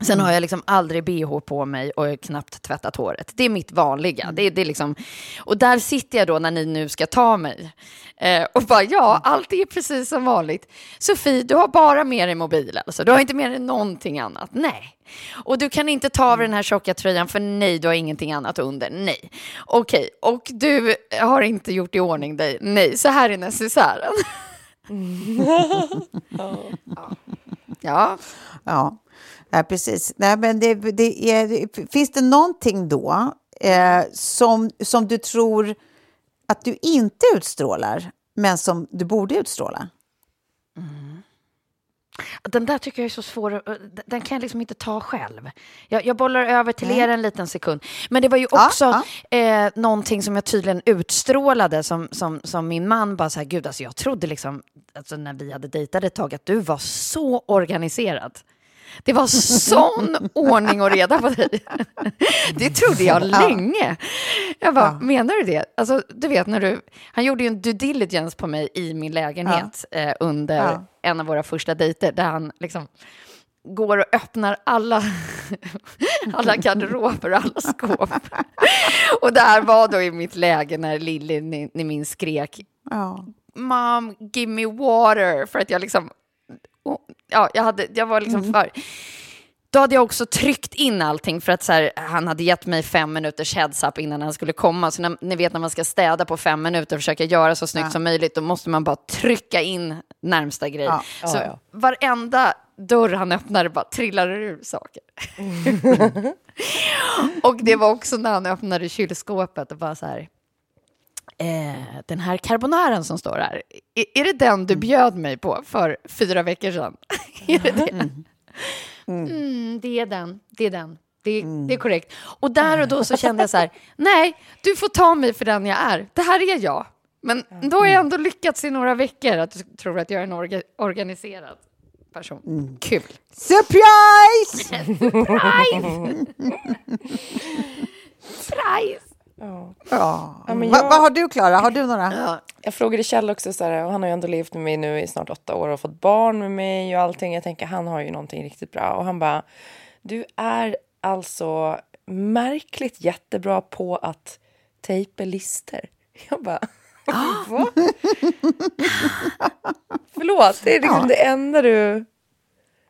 Sen har jag liksom aldrig bh på mig och knappt tvättat håret. Det är mitt vanliga. Det, är- det är liksom, och där sitter jag då när ni nu ska ta mig. Eh, och bara, ja, allt är precis som vanligt. Sofie, du har bara med dig mobilen. Alltså. Du har inte med dig någonting annat. Nej. Och du kan inte ta av den här tjocka tröjan för nej, du har ingenting annat under. Nej. Okej, och du har inte gjort i ordning dig. Nej, så här är necessären. ja. Ja, ja precis. Nej, men det, det är, finns det någonting då eh, som, som du tror att du inte utstrålar, men som du borde utstråla? Den där tycker jag är så svår. att- Den kan jag liksom inte ta själv. Jag, jag bollar över till er en liten sekund. Men det var ju Ja, också Eh, någonting som jag tydligen utstrålade som, som, som min man bara så här, gud alltså jag trodde liksom, alltså när vi hade dejtat ett tag, att du var så organiserad. Det var sån ordning och reda på dig. Det trodde jag länge. Jag bara, menar du det? Alltså, du vet när du, han gjorde ju en due diligence på mig i min lägenhet eh, under Ja. en av våra första dejter, där han liksom går och öppnar alla, alla garderober och alla skåp. Och det här var då i mitt läge när Lilly, ni, ni minns, skrek Ja. Mom, give me water. För att jag liksom... och- Ja, jag, hade, jag var liksom för... Då hade jag också tryckt in allting för att så här, han hade gett mig fem minuters heads up innan han skulle komma. Så när, ni vet när man ska städa på fem minuter och försöka göra så snyggt som möjligt, då måste man bara trycka in närmsta grej. Ja, så ja, ja. varenda dörr han öppnade bara trillade ur saker. och det var också när han öppnade kylskåpet och bara så här, eh, den här carbonaren som står här, är, är det den du bjöd mig på för fyra veckor sedan? är det det? Mm, det är den, det är den. Det, det är korrekt. Och där och då så kände jag så här, nej, du får ta mig för den jag är. Det här är jag. Men då har jag ändå lyckats i några veckor att du tror att jag är en orga, organiserad person. Kul. Surprise! Prize! Prize! Ja. Ja. Va- jag- Vad har du, Klara? Har du några? Jag frågade Kjell också, så här, och han har ju ändå levt med mig nu i snart åtta år och fått barn med mig och allting. Jag tänker, han har ju någonting riktigt bra. Och han bara, du är alltså märkligt jättebra på att tejpa lister. Jag bara, va? Förlåt, det är liksom det enda du...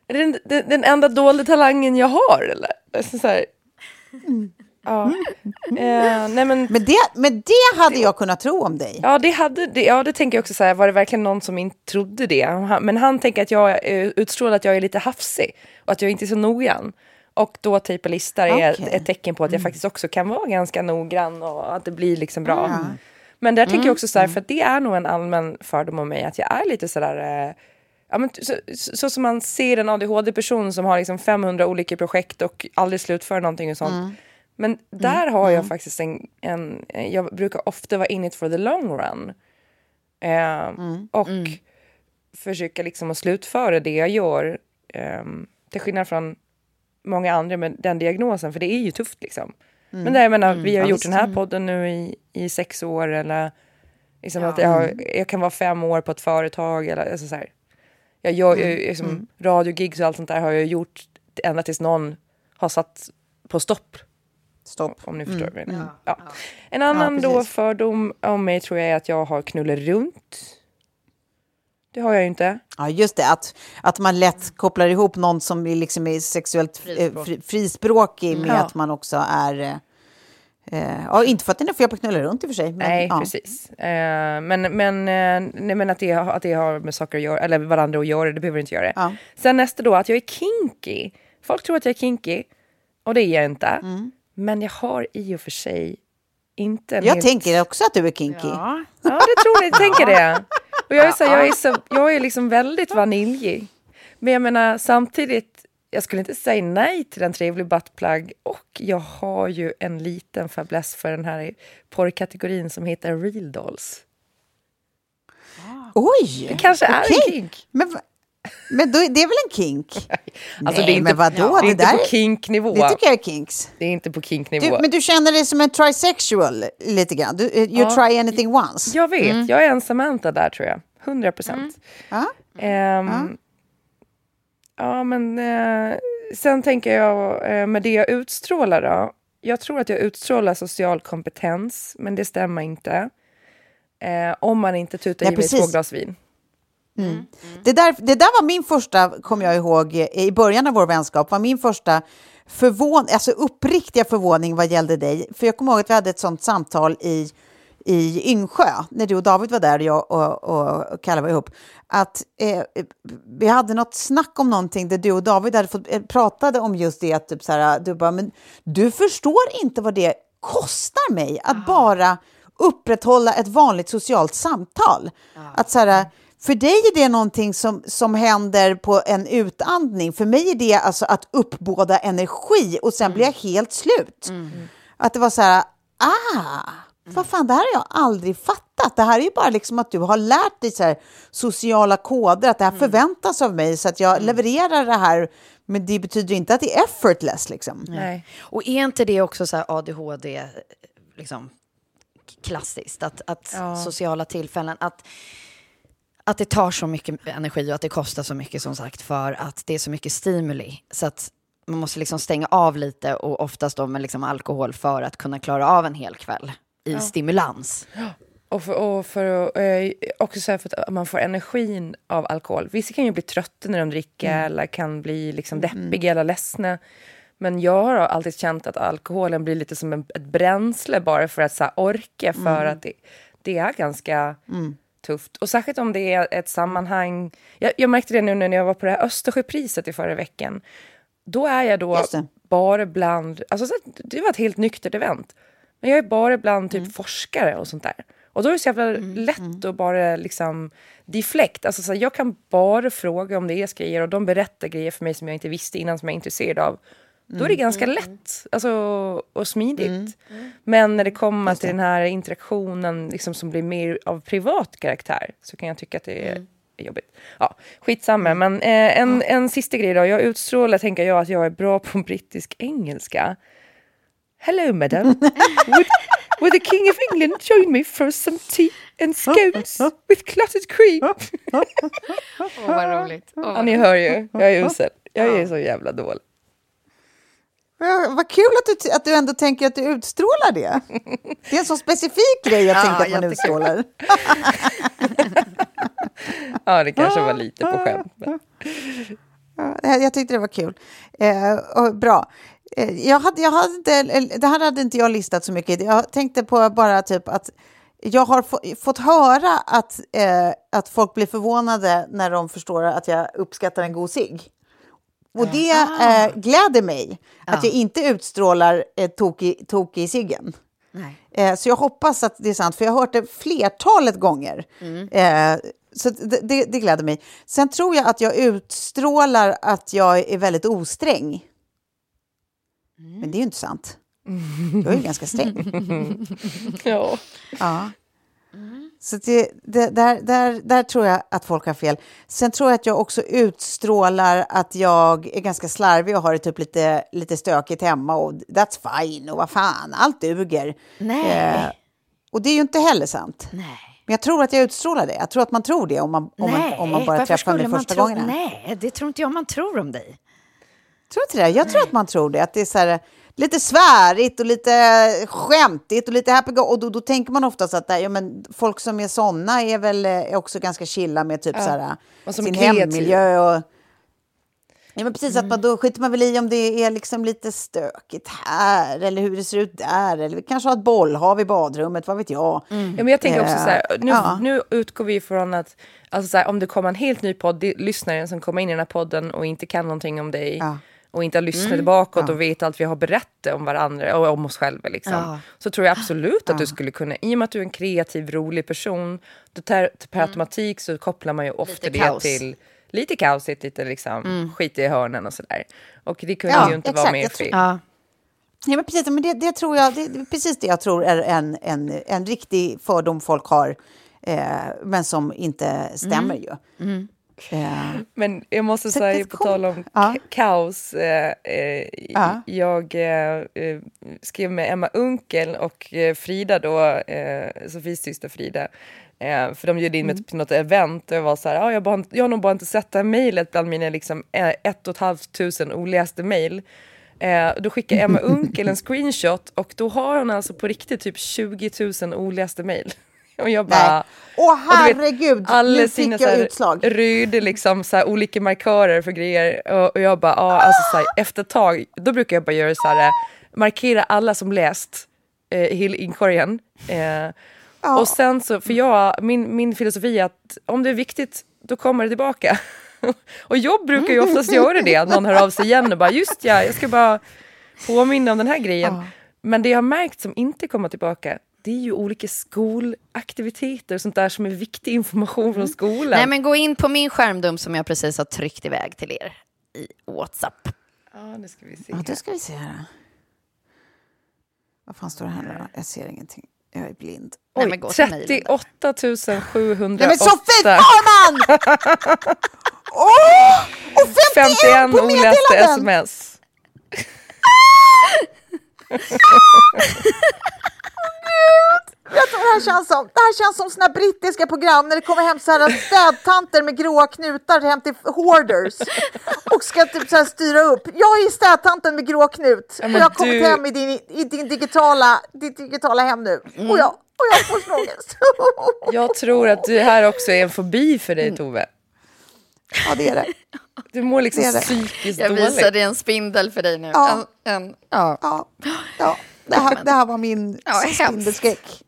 Är det den, den, den enda dåliga talangen jag har eller? Så här, ja. Eh, nej men... Men det, men det hade jag kunnat tro om dig. Ja, det hade det. Ja, det tänker jag också så här, var det verkligen någon som inte trodde det? Men han tänker att jag eh, utstrålar att jag är lite hafsig och att jag inte är så noggrann. Och då tejpa listor är Okej. ett, ett tecken på att jag faktiskt också kan vara ganska noggrann och att det blir liksom bra. Men där tänker jag också så här, för att det är nog en allmän fördom om mig att jag är lite sådär eh, Ja, men så, så, så som man ser en ADHD-person som har liksom 500 olika projekt och aldrig slutför någonting och sånt. Men där har jag faktiskt en, en... Jag brukar ofta vara in it for the long run. Eh, Och försöka liksom att slutföra det jag gör. Eh, till skillnad från många andra med den diagnosen, för det är ju tufft liksom. Men där, jag menar, vi har Ja, gjort den här podden nu i, i sex år eller liksom att jag, har, jag kan vara fem år på ett företag eller alltså så här. Jag gör ju liksom, radiogigs och allt sånt där har jag gjort ända tills någon har satt på stopp. Stopp. Om ni förstår vad jag menar. Ja. En annan Ja, då fördom om mig tror jag är att jag har knullat runt. Det har jag ju inte. Ja, just det. Att, att man lätt kopplar ihop någon som är, liksom är sexuellt frispråkig, fri, frispråkig med Ja. att man också är... eh, Eh, ja, inte för att det är fel på att knulla runt i och för sig. Men, Nej, ja. precis. Eh, men, men, eh, nej, men att, det, har- att det har med saker att göra, eller varandra att göra, det behöver inte göra. Ja. Sen nästa då, att jag är kinky. Folk tror att jag är kinky. och det är jag inte. Men jag har i och för sig inte en Jag helt- tänker också att du är kinky. Ja. Ja, det tror jag. Jag tänker det. Och jag är, så, jag är, så, jag är liksom väldigt vaniljig. Men jag menar samtidigt, jag skulle inte säga nej till en trevlig buttplug. Och jag har ju en liten fäbless för den här porrkategorin som heter real dolls. Oj! Det kanske är okej. en kink. Men, va- men då, det är väl en kink? Alltså, Nej, det är inte, men vadå? Det är Det inte på kinknivå. Det tycker jag är kinks. Det är inte på kinknivå. Du, men du känner dig som en trisexual lite grann? Du, eh, you Ja. try anything once? Jag vet, jag är en Samantha där tror jag. 100 procent. Ja. Ehm, ja, men eh, sen tänker jag eh, med det jag utstrålar då. Jag tror att jag utstrålar social kompetens, men det stämmer inte. Eh, om man inte tutar Nej, i mig två glas vin. Det, där, det där var min första, kommer jag ihåg, i början av vår vänskap, var min första förvån, alltså uppriktiga förvåning vad gällde dig. För jag kommer ihåg att vi hade ett sånt samtal i, i Yngsjö, när du och David var där och jag och, och Kalle var ihop. Att eh, vi hade något snack om någonting där du och David hade fått, eh, pratade om just det, att typ så här, du bara, men du förstår inte vad det kostar mig att bara upprätthålla ett vanligt socialt samtal. Att så här, för dig är det någonting som, som händer på en utandning. För mig är det alltså att uppbåda energi och sen blir jag helt slut. Att det var så här, ah, vad fan, det här har jag aldrig fattat. Det här är ju bara liksom att du har lärt dig så här, sociala koder, att det här förväntas av mig så att jag levererar det här. Men det betyder inte att det är effortless liksom. Nej. Och är inte det också så här ADHD, liksom klassiskt, att, att sociala tillfällen, att, att det tar så mycket energi och att det kostar så mycket som sagt för att det är så mycket stimuli. Så att man måste liksom stänga av lite och oftast då med liksom alkohol för att kunna klara av en hel kväll i stimulans. Och för, och för att, eh, också så för att man får energin av alkohol. Vissa kan ju bli trötta när de dricker eller kan bli liksom deppiga eller ledsna. Men jag har alltid känt att alkoholen blir lite som en, ett bränsle bara för att så orka för att det, det är ganska tufft. Och särskilt om det är ett sammanhang. Jag, jag märkte det nu när jag var på det här Östersjöpriset i förra veckan. Då är jag då bara bland, alltså det var ett helt nyktert event. Men jag är bara bland typ forskare och sånt där. Och då är det så jävla lätt att bara liksom deflect. Alltså så jag kan bara fråga om det är grejer och de berättar grejer för mig som jag inte visste innan som jag är intresserad av. Då är det ganska lätt alltså, och smidigt. Men när det kommer till den här interaktionen liksom, som blir mer av privat karaktär så kan jag tycka att det är jobbigt. Ja, skitsamma. Men eh, en, en sista grej då. Jag utstrålar, tänker jag, att jag är bra på brittisk engelska. Hello madam. would, would the king of England join me for some tea and scones with clotted cream? Åh, vad roligt. Åh, Ja, ni hör ju. Jag är usel. Jag är så jävla dålig. Ja, vad kul att du, att du ändå tänker att du utstrålar det. Det är en så specifik grej att Ja, tänka att man utstrålar. Ja, det kanske var lite på skämt. Men. Ja, jag tyckte det var kul. Eh, och bra. Eh, jag hade, jag hade inte, eller, det här hade inte jag listat så mycket. Jag tänkte på bara typ att jag har få, fått höra att, eh, att folk blir förvånade när de förstår att jag uppskattar en god cigg. Och det eh, gläder mig att jag inte utstrålar eh, tok, i, ciggen. Eh, så jag hoppas att det är sant, för jag har hört det flertalet gånger. Eh, så det, det, det gläder mig. Sen tror jag att jag utstrålar att jag är väldigt osträng. Men det är ju inte sant. Jag är ju ganska sträng. Ja. Ja. Så det, det, där, där, där tror jag att folk har fel. Sen tror jag att jag också utstrålar att jag är ganska slarvig och har det typ lite, lite stökigt hemma. Och that's fine och vad fan, allt duger. Nej. Eh, och det är ju inte heller sant. Nej. Men jag tror att jag utstrålar det. Jag tror att man tror det om man, om man, om man bara träffar mig första tro- gångerna. Nej, det tror inte jag man tror om dig. Tror inte det? Jag tror att man tror det. Att det är så här, lite svärigt och lite skämtigt och lite happy go. Och då, då tänker man oftast att ja, men folk som är såna är väl eh, är också ganska chilla med typ så här, Och som är sin kreativ. hemmiljö. Och, ja, men precis, att man, då skiter man väl i om det är liksom lite stökigt här eller hur det ser ut där. Eller vi kanske har ett bollhav i badrummet, vad vet jag. Ja, men jag tänker också Eh, så här, nu, ja. nu utgår vi från att alltså så här, om det kommer en helt ny podd, lyssnare som kommer in i den här podden och inte kan någonting om dig. Ja. Och inte har lyssnat Mm. bakåt Ja. och vet allt vi har berättat om varandra och om oss själva. Liksom. Ja. Så tror jag absolut att du skulle kunna, i och med att du är en kreativ, rolig person, då tar, per automatik så kopplar man ju ofta Mm. Lite det kaos. till lite kaosigt, lite liksom skit i hörnen och sådär. Och det kunde Ja, ju inte exakt. vara mer fel. Ja. Ja, men precis, men det, det tror jag, det, precis det jag tror är en, en, en riktig fördom folk har, eh, men som inte stämmer ju. Eh, Men jag måste Så säga, på tal om Ja. ka- kaos. Eh, eh, Ja. Jag eh, eh, skrev med Emma Unkel och eh, Frida då, eh, Sofies syster Frida. Eh, för de bjöd in mig Mm. till något event och jag var så här, ah, jag, bara, jag har nog bara inte sett det här mejlet bland mina liksom, ett och ett halvt tusen oläste mejl. Eh, då skickar Emma Unkel en screenshot och då har hon alltså på riktigt typ 20 000 oläste mejl. Och jag bara... Åh vet, herregud, alla nu fick jag här utslag. röda liksom så här olika markörer för grejer och, och jag bara, ja alltså så här, efter ett tag, då brukar jag bara göra så här, eh, markera alla som läst eh, inkorgen. Eh, Och sen så, för jag, min, min filosofi är att om det är viktigt, då kommer det tillbaka. och jag brukar ju oftast göra det, någon hör av sig igen och bara, just ja, jag ska bara påminna om den här grejen. Men det jag har märkt som inte kommer tillbaka, det är ju olika skolaktiviteter och sånt där som är viktig information från skolan. Nej, men gå in på min skärmdump som jag precis har tryckt iväg till er i WhatsApp. Ja, nu ska vi se. Ja, det ska vi se här. Vad fan står det här nu då? Jag ser ingenting. Jag är blind. Nej, Oj, men mejlen då. 38 708. Nej men Sofie Farman! Åh! Och 51, 51 på olästa sms. Vet du vad det här känns som? Det här känns som såna här brittiska program när det kommer hem så här städtanter med gråa knutar hem till hoarders och ska typ så här styra upp. Jag är städtanten med grå knut och jag har kommit du- hem i din, i din digitala, ditt digitala hem nu och jag, och jag får snångest. Jag tror att det här också är en fobi för dig Tove. ja, det är det. Du mår liksom Det det. psykiskt Jag dåligt. visade en spindel för dig nu. Ja. En, en, ja. Ja, ja. Det, här, det här var min Ja, hemskt. spindelskräck.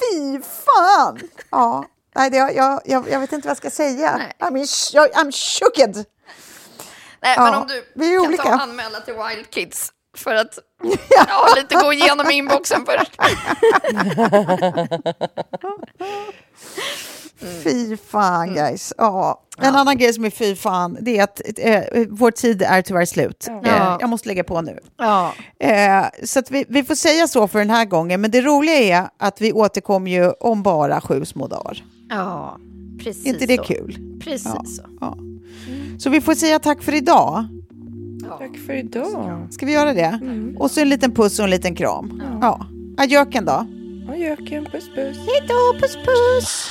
Fy fan! Ja. Nej, det, jag, jag, jag vet inte vad jag ska säga. Nej. I'm, sh- I'm shooked. Nej, Ja, men om du vi är kan olika. ta och anmäla till Wild Kids för att ja, lite gå igenom inboxen först. Fy fan, guys. Ja. En annan grej som är fy fan, det är att eh, vår tid är tyvärr slut. Eh, jag måste lägga på nu. Ja. Eh, så att vi, vi får säga så för den här gången. Men det roliga är att vi återkommer ju om bara sju små dagar. ja, precis inte det så. kul? Precis Ja. så. Ja. Så vi får säga tack för idag. Tack för idag. Ska vi göra det? Och så en liten puss och en liten kram. Ja. Adjöken då. Adjöken, puss puss. Hej då, puss puss!